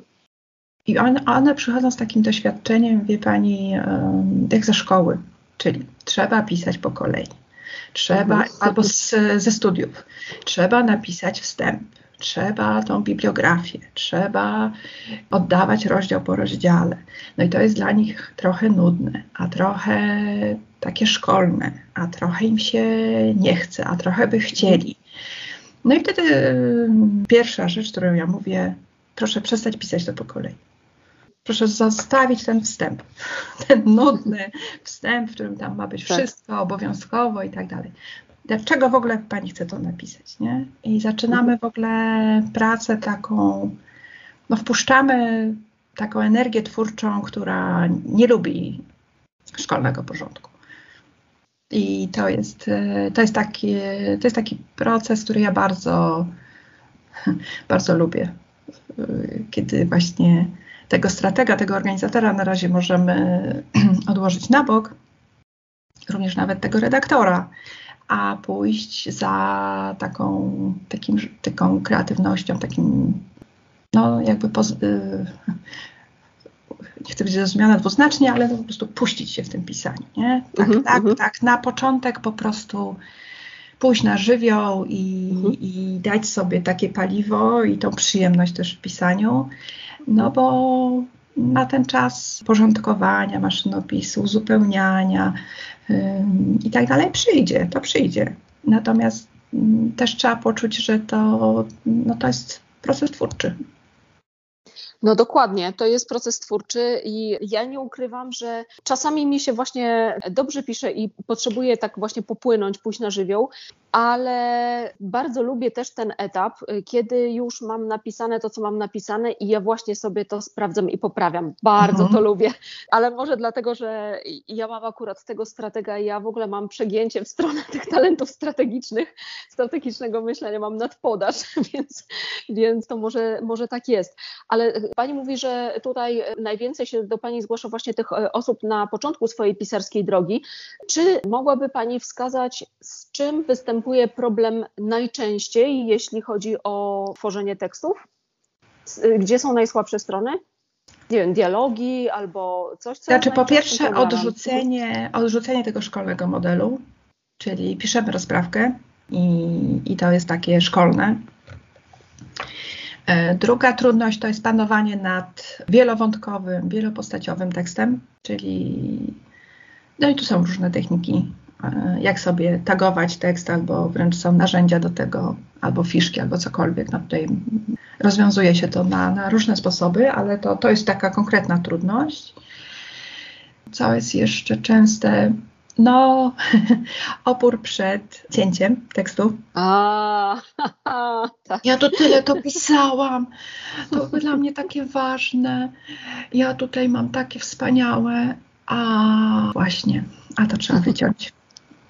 i one, one przychodzą z takim doświadczeniem, wie pani, jak ze szkoły. Czyli trzeba pisać po kolei. Trzeba, mhm. albo z, ze studiów. Trzeba napisać wstęp, trzeba tą bibliografię, trzeba oddawać rozdział po rozdziale. No i to jest dla nich trochę nudne, a trochę takie szkolne, a trochę im się nie chce, a trochę by chcieli. No i wtedy pierwsza rzecz, którą ja mówię, proszę przestać pisać to po kolei. Proszę zostawić ten wstęp, ten nudny wstęp, w którym tam ma być tak. wszystko obowiązkowo i tak dalej. Dlaczego w ogóle pani chce to napisać, nie? I zaczynamy w ogóle pracę taką, no wpuszczamy taką energię twórczą, która nie lubi szkolnego porządku. I to jest, to jest, taki, to jest taki proces, który ja bardzo, bardzo lubię. Kiedy właśnie tego stratega, tego organizatora na razie możemy odłożyć na bok, również nawet tego redaktora, a pójść za taką, takim, taką kreatywnością, takim, no jakby poz, y, nie chcę być zrozumiana dwuznacznie, ale po prostu puścić się w tym pisaniu, nie? Tak, uh-huh, tak, uh-huh. tak, na początek po prostu pójść na żywioł i, uh-huh. i dać sobie takie paliwo i tą przyjemność też w pisaniu, no bo na ten czas porządkowania maszynopisu, uzupełniania i tak dalej przyjdzie, to przyjdzie. Natomiast yy, też trzeba poczuć, że to, no to jest proces twórczy. No dokładnie, to jest proces twórczy i ja nie ukrywam, że czasami mi się właśnie dobrze pisze i potrzebuję tak właśnie popłynąć, pójść na żywioł, ale bardzo lubię też ten etap, kiedy już mam napisane to, co mam napisane i ja właśnie sobie to sprawdzam i poprawiam. Bardzo mhm. to lubię, ale może dlatego, że ja mam akurat tego stratega i ja w ogóle mam przegięcie w stronę tych talentów strategicznych, strategicznego myślenia, mam nadpodaż, więc, więc to może, może tak jest. Ale Pani mówi, że tutaj najwięcej się do Pani zgłasza właśnie tych e, osób na początku swojej pisarskiej drogi. Czy mogłaby Pani wskazać, z czym występuje problem najczęściej, jeśli chodzi o tworzenie tekstów? E, gdzie są najsłabsze strony? nie wiem, dialogi albo coś, co. Znaczy, po pierwsze, odrzucenie, odrzucenie tego szkolnego modelu, czyli piszemy rozprawkę i, i to jest takie szkolne. E, druga trudność to jest panowanie nad wielowątkowym, wielopostaciowym tekstem, czyli no i tu są różne techniki, e, jak sobie tagować tekst, albo wręcz są narzędzia do tego, albo fiszki, albo cokolwiek. No tutaj rozwiązuje się to na, na różne sposoby, ale to, to jest taka konkretna trudność. Co jest jeszcze częste? No, opór przed cięciem tekstu. A, tak. Ja to tyle to pisałam. To dla mnie takie ważne. Ja tutaj mam takie wspaniałe. A właśnie, a to trzeba wyciąć,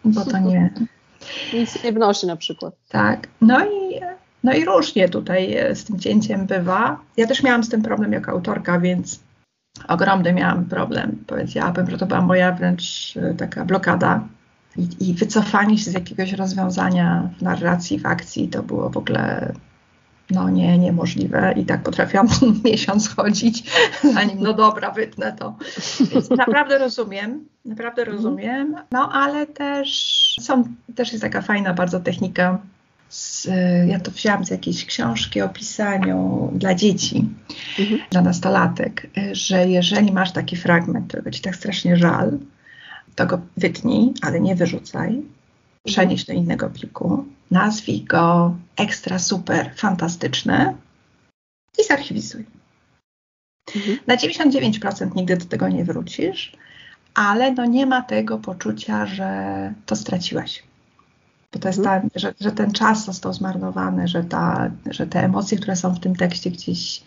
bo to nie. Nic nie wnosi na przykład. Tak. No i, no i różnie tutaj z tym cięciem bywa. Ja też miałam z tym problem jako autorka, więc ogromny miałam problem. Powiedziałabym, że to była moja wręcz e, taka blokada. I, I, wycofanie się z jakiegoś rozwiązania w narracji, w akcji to było w ogóle no nie, niemożliwe. I tak potrafiłam miesiąc chodzić, zanim no dobra, wytnę to. Więc naprawdę rozumiem, naprawdę mhm. rozumiem. No ale też są, też jest taka fajna bardzo technika z, ja to wzięłam z jakiejś książki o pisaniu dla dzieci, mhm. dla nastolatek, że jeżeli masz taki fragment, którego ci tak strasznie żal, to go wytnij, ale nie wyrzucaj, przenieś do innego pliku, nazwij go ekstra, super, fantastyczny i zarchiwizuj. Mhm. Na 99% nigdy do tego nie wrócisz, ale no nie ma tego poczucia, że to straciłaś. Bo to jest mhm. ta, że, że ten czas został zmarnowany, że, ta, że te emocje, które są w tym tekście gdzieś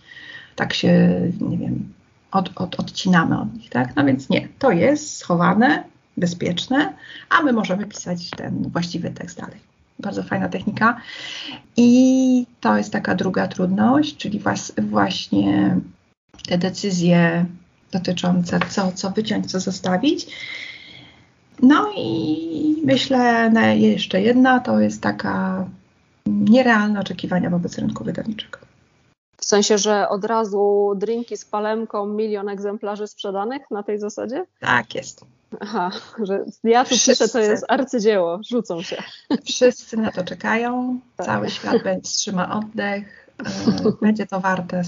tak się, nie wiem, od, od, odcinamy od nich, tak? No więc nie, to jest schowane, bezpieczne, a my możemy pisać ten właściwy tekst dalej. Bardzo fajna technika. I to jest taka druga trudność, czyli was, właśnie te decyzje dotyczące co, co wyciąć, co zostawić. No i myślę, że jeszcze jedna to jest taka nierealne oczekiwania wobec rynku wydawniczego. W sensie, że od razu drinki z palemką, milion egzemplarzy sprzedanych na tej zasadzie? Tak jest. Aha, że ja tu Wszyscy. piszę, to jest arcydzieło, rzucą się. Wszyscy na to czekają, tak. cały świat będzie trzyma oddech, będzie to warte e,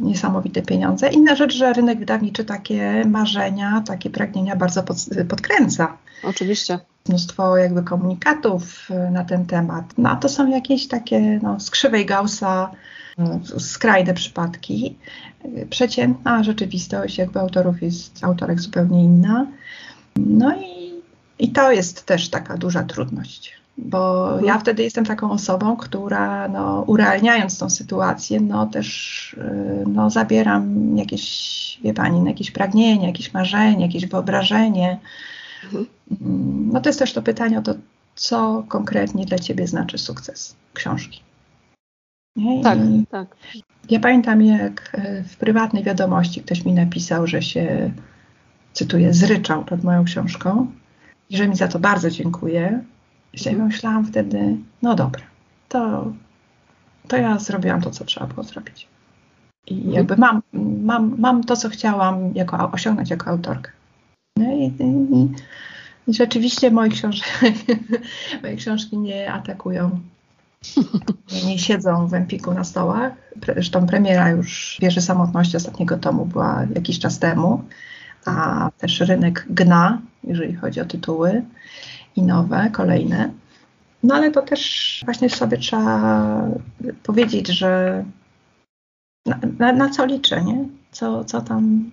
niesamowite pieniądze. Inna rzecz, że rynek wydawniczy takie marzenia, takie pragnienia bardzo pod, podkręca. Oczywiście. Mnóstwo jakby komunikatów e, na ten temat. No a to są jakieś takie no, skrzywej Gaussa, skrajne przypadki. Przeciętna rzeczywistość jakby autorów jest, autorek zupełnie inna. No i, i to jest też taka duża trudność, bo mhm. ja wtedy jestem taką osobą, która no, urealniając tą sytuację, no też y, no, zabieram jakieś, wie pani, no, jakieś pragnienie, jakieś marzenie, jakieś wyobrażenie. Mhm. No to jest też to pytanie o to, co konkretnie dla ciebie znaczy sukces książki. Nie? Tak, I tak. Ja pamiętam, jak e, w prywatnej wiadomości ktoś mi napisał, że się cytuję, zryczał nad moją książką i że mi za to bardzo dziękuję. I sobie myślałam wtedy, no dobra, to, to ja zrobiłam to, co trzeba było zrobić. I mhm. jakby mam, mam, mam to, co chciałam jako, osiągnąć jako autorka. No i, i, i rzeczywiście moje książki, moje książki nie atakują, nie, nie siedzą w Empiku na stołach. Zresztą premiera już Wieży Samotności ostatniego tomu była jakiś czas temu a też rynek gna, jeżeli chodzi o tytuły i nowe, kolejne. No ale to też właśnie sobie trzeba powiedzieć, że na, na, na co liczę, nie? Co, co tam,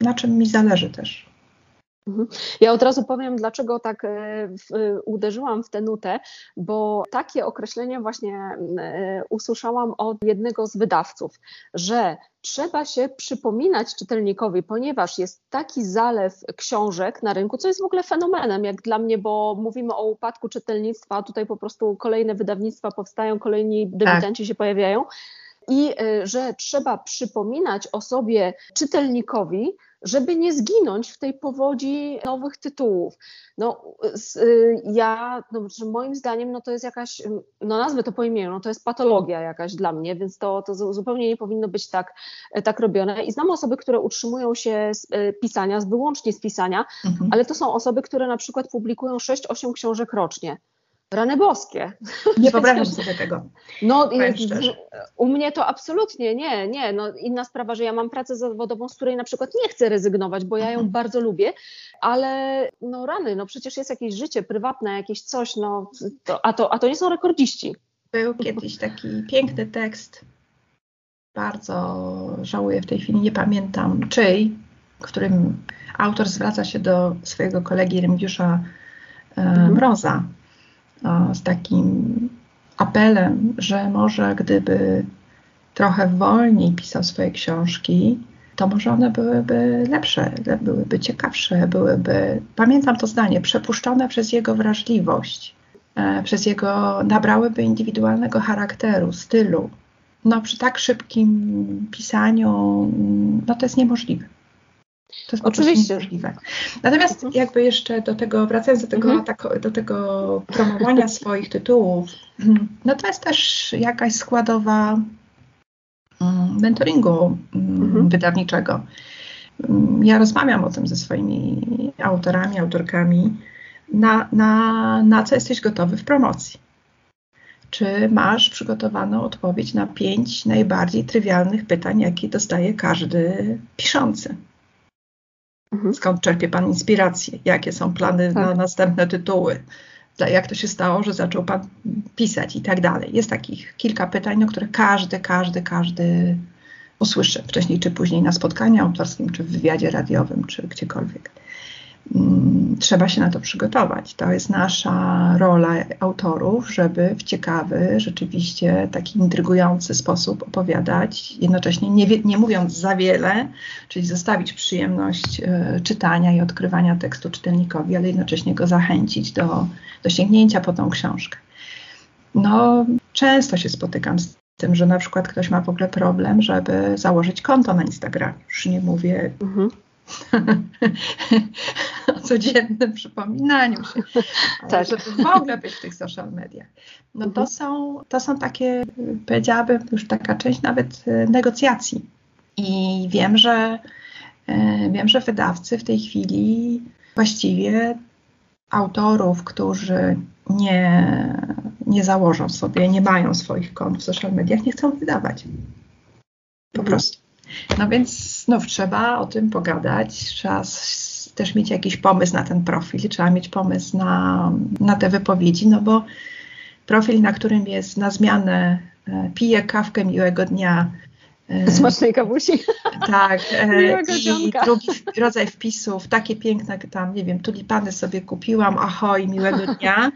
na czym mi zależy też. Mhm. Ja od razu powiem, dlaczego tak e, uderzyłam w tę nutę, bo takie określenie właśnie e, usłyszałam od jednego z wydawców, że trzeba się przypominać czytelnikowi, ponieważ jest taki zalew książek na rynku, co jest w ogóle fenomenem, jak dla mnie, bo mówimy o upadku czytelnictwa, a tutaj po prostu kolejne wydawnictwa powstają, kolejni debiutanci tak. się pojawiają i e, że trzeba przypominać o sobie czytelnikowi, żeby nie zginąć w tej powodzi nowych tytułów. No, y, ja, no, moim zdaniem, no to jest jakaś, no nazwę to po imieniu, no to jest patologia jakaś dla mnie, więc to, to zupełnie nie powinno być tak, tak robione. I znam osoby, które utrzymują się z y, pisania, z wyłącznie z pisania, mhm. ale to są osoby, które na przykład publikują 6-8 książek rocznie. Rany boskie. Nie wyobrażam sobie tego. No, u mnie to absolutnie nie, nie. No, inna sprawa, że ja mam pracę zawodową, z której na przykład nie chcę rezygnować, bo ja ją mhm. bardzo lubię, ale no rany, no przecież jest jakieś życie prywatne, jakieś coś, no, to, a, to, a to nie są rekordziści. Był kiedyś taki piękny tekst, bardzo żałuję w tej chwili, nie pamiętam czyj, w którym autor zwraca się do swojego kolegi Remigiusza e, mhm. Mroza z takim apelem, że może gdyby trochę wolniej pisał swoje książki, to może one byłyby lepsze, byłyby ciekawsze, byłyby, pamiętam to zdanie, przepuszczone przez jego wrażliwość, e, przez jego, nabrałyby indywidualnego charakteru, stylu. No przy tak szybkim pisaniu, no to jest niemożliwe. To jest Oczywiście. możliwe. Natomiast mhm. jakby jeszcze do tego, wracając do tego, mhm. do tego promowania swoich tytułów, no to jest też jakaś składowa mm, mentoringu mm, mhm. wydawniczego. Mm, ja rozmawiam o tym ze swoimi autorami, autorkami, na, na, na co jesteś gotowy w promocji. Czy masz przygotowaną odpowiedź na pięć najbardziej trywialnych pytań, jakie dostaje każdy piszący? Mhm. Skąd czerpie Pan inspirację? Jakie są plany tak. na następne tytuły? Jak to się stało, że zaczął Pan pisać i tak dalej? Jest takich kilka pytań, no, które każdy, każdy, każdy usłyszy wcześniej czy później na spotkaniu autorskim, czy w wywiadzie radiowym, czy gdziekolwiek. Mm, trzeba się na to przygotować. To jest nasza rola autorów, żeby w ciekawy, rzeczywiście taki intrygujący sposób opowiadać, jednocześnie nie, nie mówiąc za wiele, czyli zostawić przyjemność y, czytania i odkrywania tekstu czytelnikowi, ale jednocześnie go zachęcić do, do sięgnięcia po tą książkę. No, często się spotykam z tym, że na przykład ktoś ma w ogóle problem, żeby założyć konto na Instagramie. Już nie mówię mhm o codziennym przypominaniu się, tak. żeby w ogóle być w tych social mediach. No to, mhm. są, to są takie, powiedziałabym, już taka część nawet e, negocjacji. I wiem, że e, wiem, że wydawcy w tej chwili właściwie autorów, którzy nie, nie założą sobie, nie mają swoich kont w social mediach, nie chcą wydawać. Po mhm. prostu. No więc znów trzeba o tym pogadać, trzeba też mieć jakiś pomysł na ten profil, trzeba mieć pomysł na, na te wypowiedzi, no bo profil, na którym jest na zmianę e, piję kawkę miłego dnia. E, Smacznej kawusi. Tak. E, I drugi rodzaj wpisów, takie piękne, tam, nie wiem, tulipany sobie kupiłam, ahoj, miłego dnia.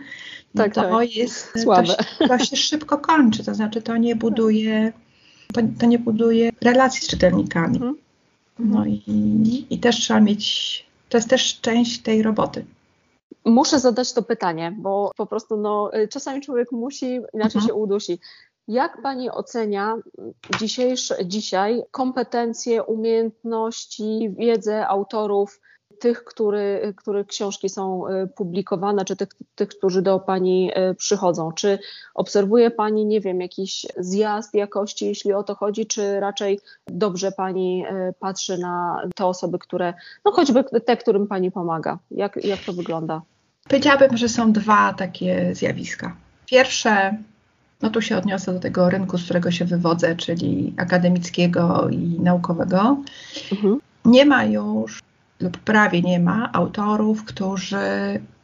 tak, to tak. jest Słabe. To, to się szybko kończy, to znaczy to nie buduje, to, to nie buduje relacji z czytelnikami. Mhm. No i, i też trzeba mieć, to jest też część tej roboty. Muszę zadać to pytanie, bo po prostu no, czasami człowiek musi, inaczej mhm. się udusi. Jak Pani ocenia dzisiejsze, dzisiaj kompetencje, umiejętności, wiedzę autorów tych, który, których książki są y, publikowane, czy tych, tych, którzy do Pani y, przychodzą? Czy obserwuje Pani, nie wiem, jakiś zjazd jakości, jeśli o to chodzi, czy raczej dobrze Pani y, patrzy na te osoby, które, no choćby te, którym Pani pomaga? Jak, jak to wygląda? Powiedziałabym, że są dwa takie zjawiska. Pierwsze, no tu się odniosę do tego rynku, z którego się wywodzę, czyli akademickiego i naukowego. Mhm. Nie ma już lub prawie nie ma autorów, którzy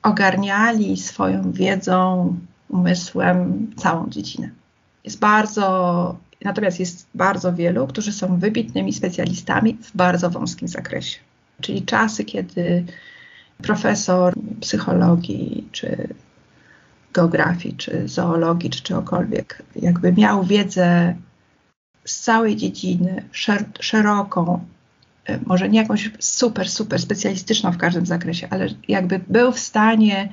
ogarniali swoją wiedzą, umysłem całą dziedzinę. Jest bardzo, natomiast jest bardzo wielu, którzy są wybitnymi specjalistami w bardzo wąskim zakresie. Czyli czasy, kiedy profesor psychologii, czy geografii, czy zoologii, czy czegokolwiek, jakby miał wiedzę z całej dziedziny, szer szeroką, może nie jakąś super, super specjalistyczną w każdym zakresie, ale jakby był w stanie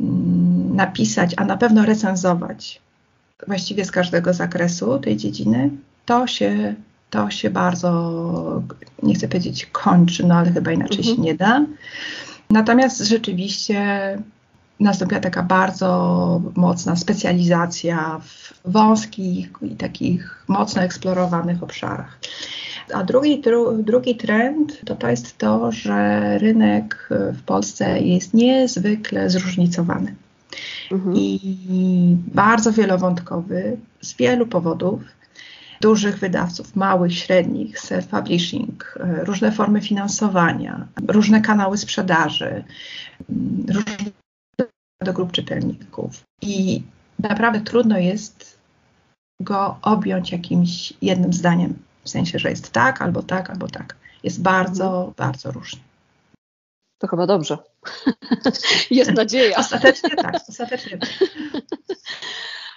mm, napisać, a na pewno recenzować właściwie z każdego zakresu tej dziedziny, to się, to się bardzo, nie chcę powiedzieć kończy, no ale chyba inaczej mhm. się nie da. Natomiast rzeczywiście nastąpiła taka bardzo mocna specjalizacja w wąskich i takich mocno eksplorowanych obszarach. A drugi, dru, drugi trend to, to jest to, że rynek w Polsce jest niezwykle zróżnicowany mhm. i bardzo wielowątkowy z wielu powodów. Dużych wydawców, małych, średnich, self-publishing, różne formy finansowania, różne kanały sprzedaży, różne do grup czytelników. I naprawdę trudno jest go objąć jakimś jednym zdaniem, w sensie, że jest tak, albo tak, albo tak. Jest bardzo, mhm. bardzo różnie. To chyba dobrze. jest nadzieja. Ostatecznie tak, ostatecznie tak.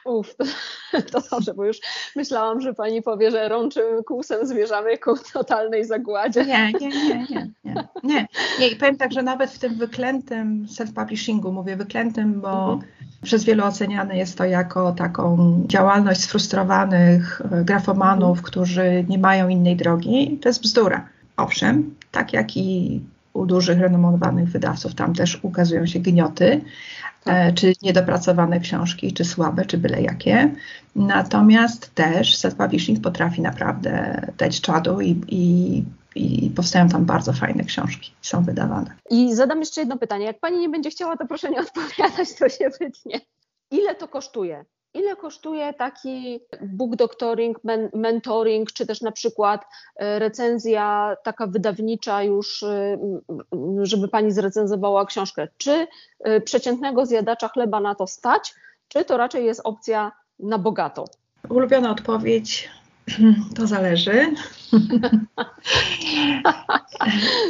Uf, to, to dobrze, bo już myślałam, że pani powie, że rączym kłusem zmierzamy ku totalnej zagładzie. Nie, nie, nie, nie, nie. nie. nie. I powiem tak, że nawet w tym wyklętym self-publishingu, mówię wyklętym, bo mhm. Przez wielu oceniane jest to jako taką działalność sfrustrowanych e, grafomanów, którzy nie mają innej drogi. To jest bzdura. Owszem, tak jak i u dużych, renomowanych wydawców, tam też ukazują się gnioty, tak. czy niedopracowane książki, czy słabe, czy byle jakie. Natomiast też self-publishing potrafi naprawdę dać czadu i, i, i powstają tam bardzo fajne książki, są wydawane. I zadam jeszcze jedno pytanie. Jak pani nie będzie chciała, to proszę nie odpowiadać, to się wytnie. Ile to kosztuje? ile kosztuje taki book doctoring, men mentoring, czy też na przykład e, recenzja taka wydawnicza już, e, żeby pani zrecenzowała książkę? Czy e, przeciętnego zjadacza chleba na to stać, czy to raczej jest opcja na bogato? Ulubiona odpowiedź to zależy.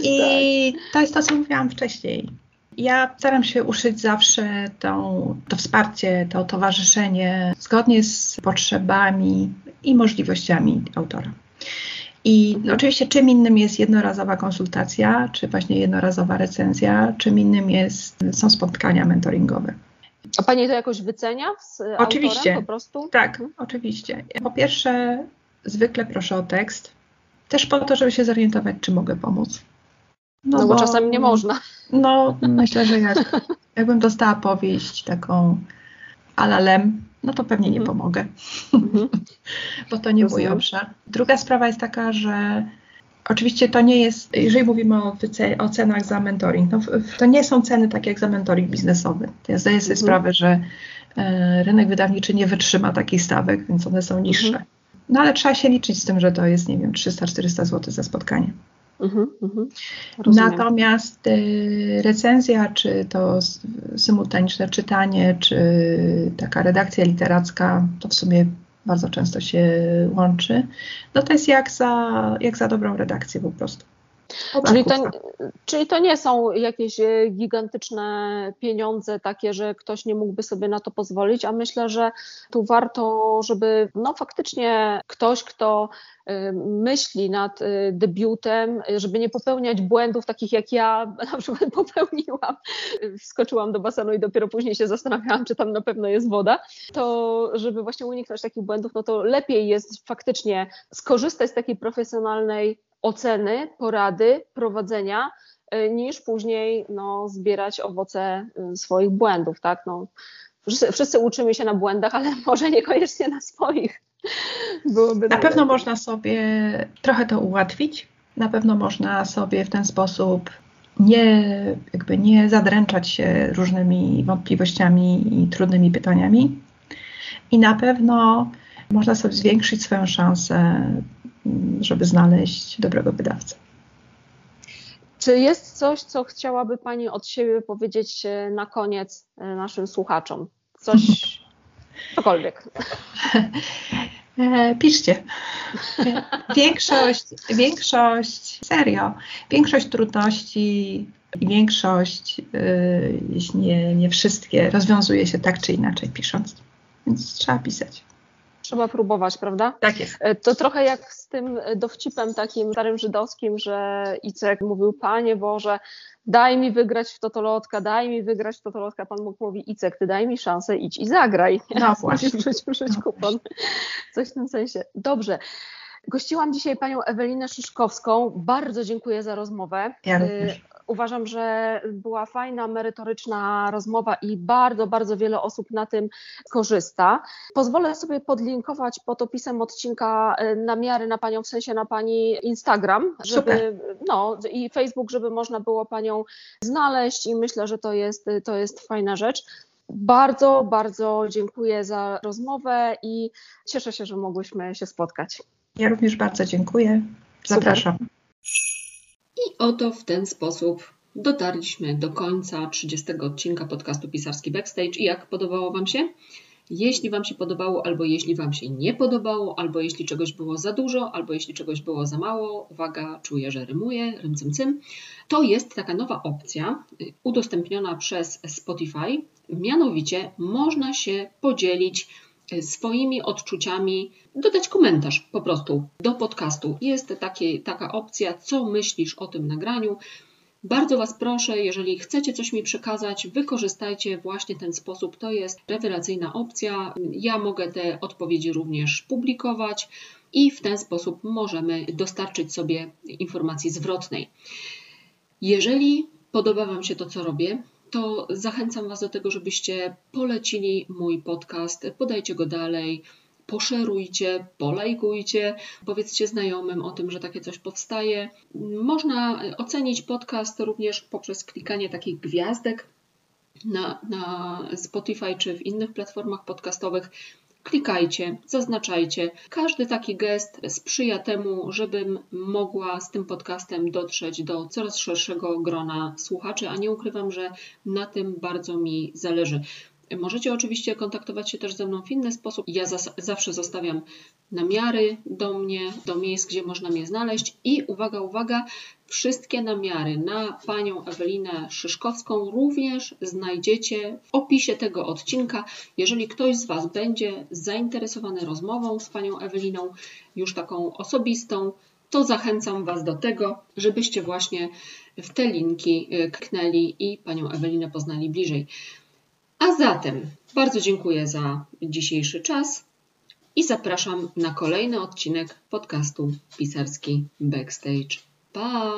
I to jest to, co mówiłam wcześniej. Ja staram się uszyć zawsze tą, to wsparcie, to towarzyszenie zgodnie z potrzebami i możliwościami autora. I oczywiście czym innym jest jednorazowa konsultacja, czy właśnie jednorazowa recenzja, czym innym jest, są spotkania mentoringowe. A Pani to jakoś wycenia z oczywiście, po prostu? Tak, mhm. oczywiście. Po pierwsze, zwykle proszę o tekst, też po to, żeby się zorientować, czy mogę pomóc. No, no bo, bo, czasami nie można. No, myślę, że jak, jakbym dostała powieść taką alalem, no to pewnie nie mhm. pomogę, mm -hmm. bo to nie Rozumiem. mój obszar. Druga sprawa jest taka, że Oczywiście to nie jest, jeżeli mówimy o, o cenach za mentoring, no, to nie są ceny takie jak za mentoring biznesowy. Ja zdaję sobie mhm. sprawę, że e, rynek wydawniczy nie wytrzyma takich stawek, więc one są niższe. Mhm. No ale trzeba się liczyć z tym, że to jest, nie wiem, 300-400 zł za spotkanie. Mhm, mhm. Natomiast y, recenzja, czy to symultaniczne czytanie, czy taka redakcja literacka, to w sumie bardzo często się łączy. No to jest jak za, jak za dobrą redakcję po prostu. Czyli to, czyli to nie są jakieś e, gigantyczne pieniądze takie, że ktoś nie mógłby sobie na to pozwolić, a myślę, że tu warto, żeby no faktycznie ktoś, kto e, myśli nad e, debiutem, żeby nie popełniać błędów takich jak ja na przykład popełniłam. Wskoczyłam do basenu i dopiero później się zastanawiałam, czy tam na pewno jest woda. To żeby właśnie uniknąć takich błędów, no to lepiej jest faktycznie skorzystać z takiej profesjonalnej oceny, porady, prowadzenia, y, niż później no, zbierać owoce y, swoich błędów, tak? No, wszyscy, wszyscy uczymy się na błędach, ale może niekoniecznie na swoich. Byłoby na pewno można sobie trochę to ułatwić. Na pewno można sobie w ten sposób nie, jakby nie zadręczać się różnymi wątpliwościami i trudnymi pytaniami. I na pewno można sobie zwiększyć swoją szansę żeby znaleźć dobrego wydawcę. Czy jest coś, co chciałaby Pani od siebie powiedzieć e, na koniec e, naszym słuchaczom? Coś, cokolwiek. E, piszcie. Większość, większość, serio, większość trudności większość, jeśli nie, nie wszystkie, rozwiązuje się tak czy inaczej pisząc. Więc trzeba pisać trzeba próbować, prawda? Tak jest. E, to trochę jak z tym dowcipem takim starym żydowskim, że Icek mówił, Panie Boże, daj mi wygrać w totolotka, daj mi wygrać w totolotka. Pan Bóg mówi, Icek, ty daj mi szansę, idź i zagraj. No właśnie. Musisz no kupon. Coś w tym sensie. Dobrze. Gościłam dzisiaj panią Ewelinę Szyszkowską. Bardzo dziękuję za rozmowę. Ja również. Uważam, że była fajna, merytoryczna rozmowa i bardzo, bardzo wiele osób na tym korzysta. Pozwolę sobie podlinkować pod opisem odcinka e, namiary na Panią, w sensie na Pani Instagram, żeby, no i Facebook, żeby można było Panią znaleźć i myślę, że to jest, to jest fajna rzecz. Bardzo, bardzo dziękuję za rozmowę i cieszę się, że mogłyśmy się spotkać. Ja również bardzo dziękuję. Zapraszam. Super. I oto w ten sposób dotarliśmy do końca 30 odcinka podcastu Pisarski Backstage. I jak podobało Wam się? Jeśli Wam się podobało, albo jeśli Wam się nie podobało, albo jeśli czegoś było za dużo, albo jeśli czegoś było za mało, uwaga, czuję, że rymuje, rym cym, cym, to jest taka nowa opcja y, udostępniona przez Spotify. Mianowicie można się podzielić swoimi odczuciami, dodać komentarz po prostu do podcastu. Jest taka opcja, co myślisz o tym nagraniu. Bardzo Was proszę, jeżeli chcecie coś mi przekazać, wykorzystajcie właśnie ten sposób. To jest rewelacyjna opcja. Ja mogę te odpowiedzi również publikować i w ten sposób możemy dostarczyć sobie informacji zwrotnej. Jeżeli podoba Wam się to, co robię, to zachęcam Was do tego, żebyście polecili mój podcast, podajcie go dalej, poszerujcie, polajkujcie, powiedzcie znajomym o tym, że takie coś powstaje. Można ocenić podcast również poprzez klikanie takich gwiazdek na, na Spotify czy w innych platformach podcastowych klikajcie, zaznaczajcie. Każdy taki gest sprzyja temu, żebym mogła z tym podcastem dotrzeć do coraz szerszego grona słuchaczy, a nie ukrywam, że na tym bardzo mi zależy. Możecie oczywiście kontaktować się też ze mną w inny sposób. Ja zawsze zostawiam namiary do mnie, do miejsc, gdzie można mnie znaleźć. I uwaga, uwaga, wszystkie namiary na panią Ewelinę Szyszkowską również znajdziecie w opisie tego odcinka. Jeżeli ktoś z Was będzie zainteresowany rozmową z panią Eweliną, już taką osobistą, to zachęcam Was do tego, żebyście właśnie w te linki y, kliknęli i panią Ewelinę poznali bliżej. A zatem bardzo dziękuję za dzisiejszy czas i zapraszam na kolejny odcinek podcastu Pisarski Backstage. Pa!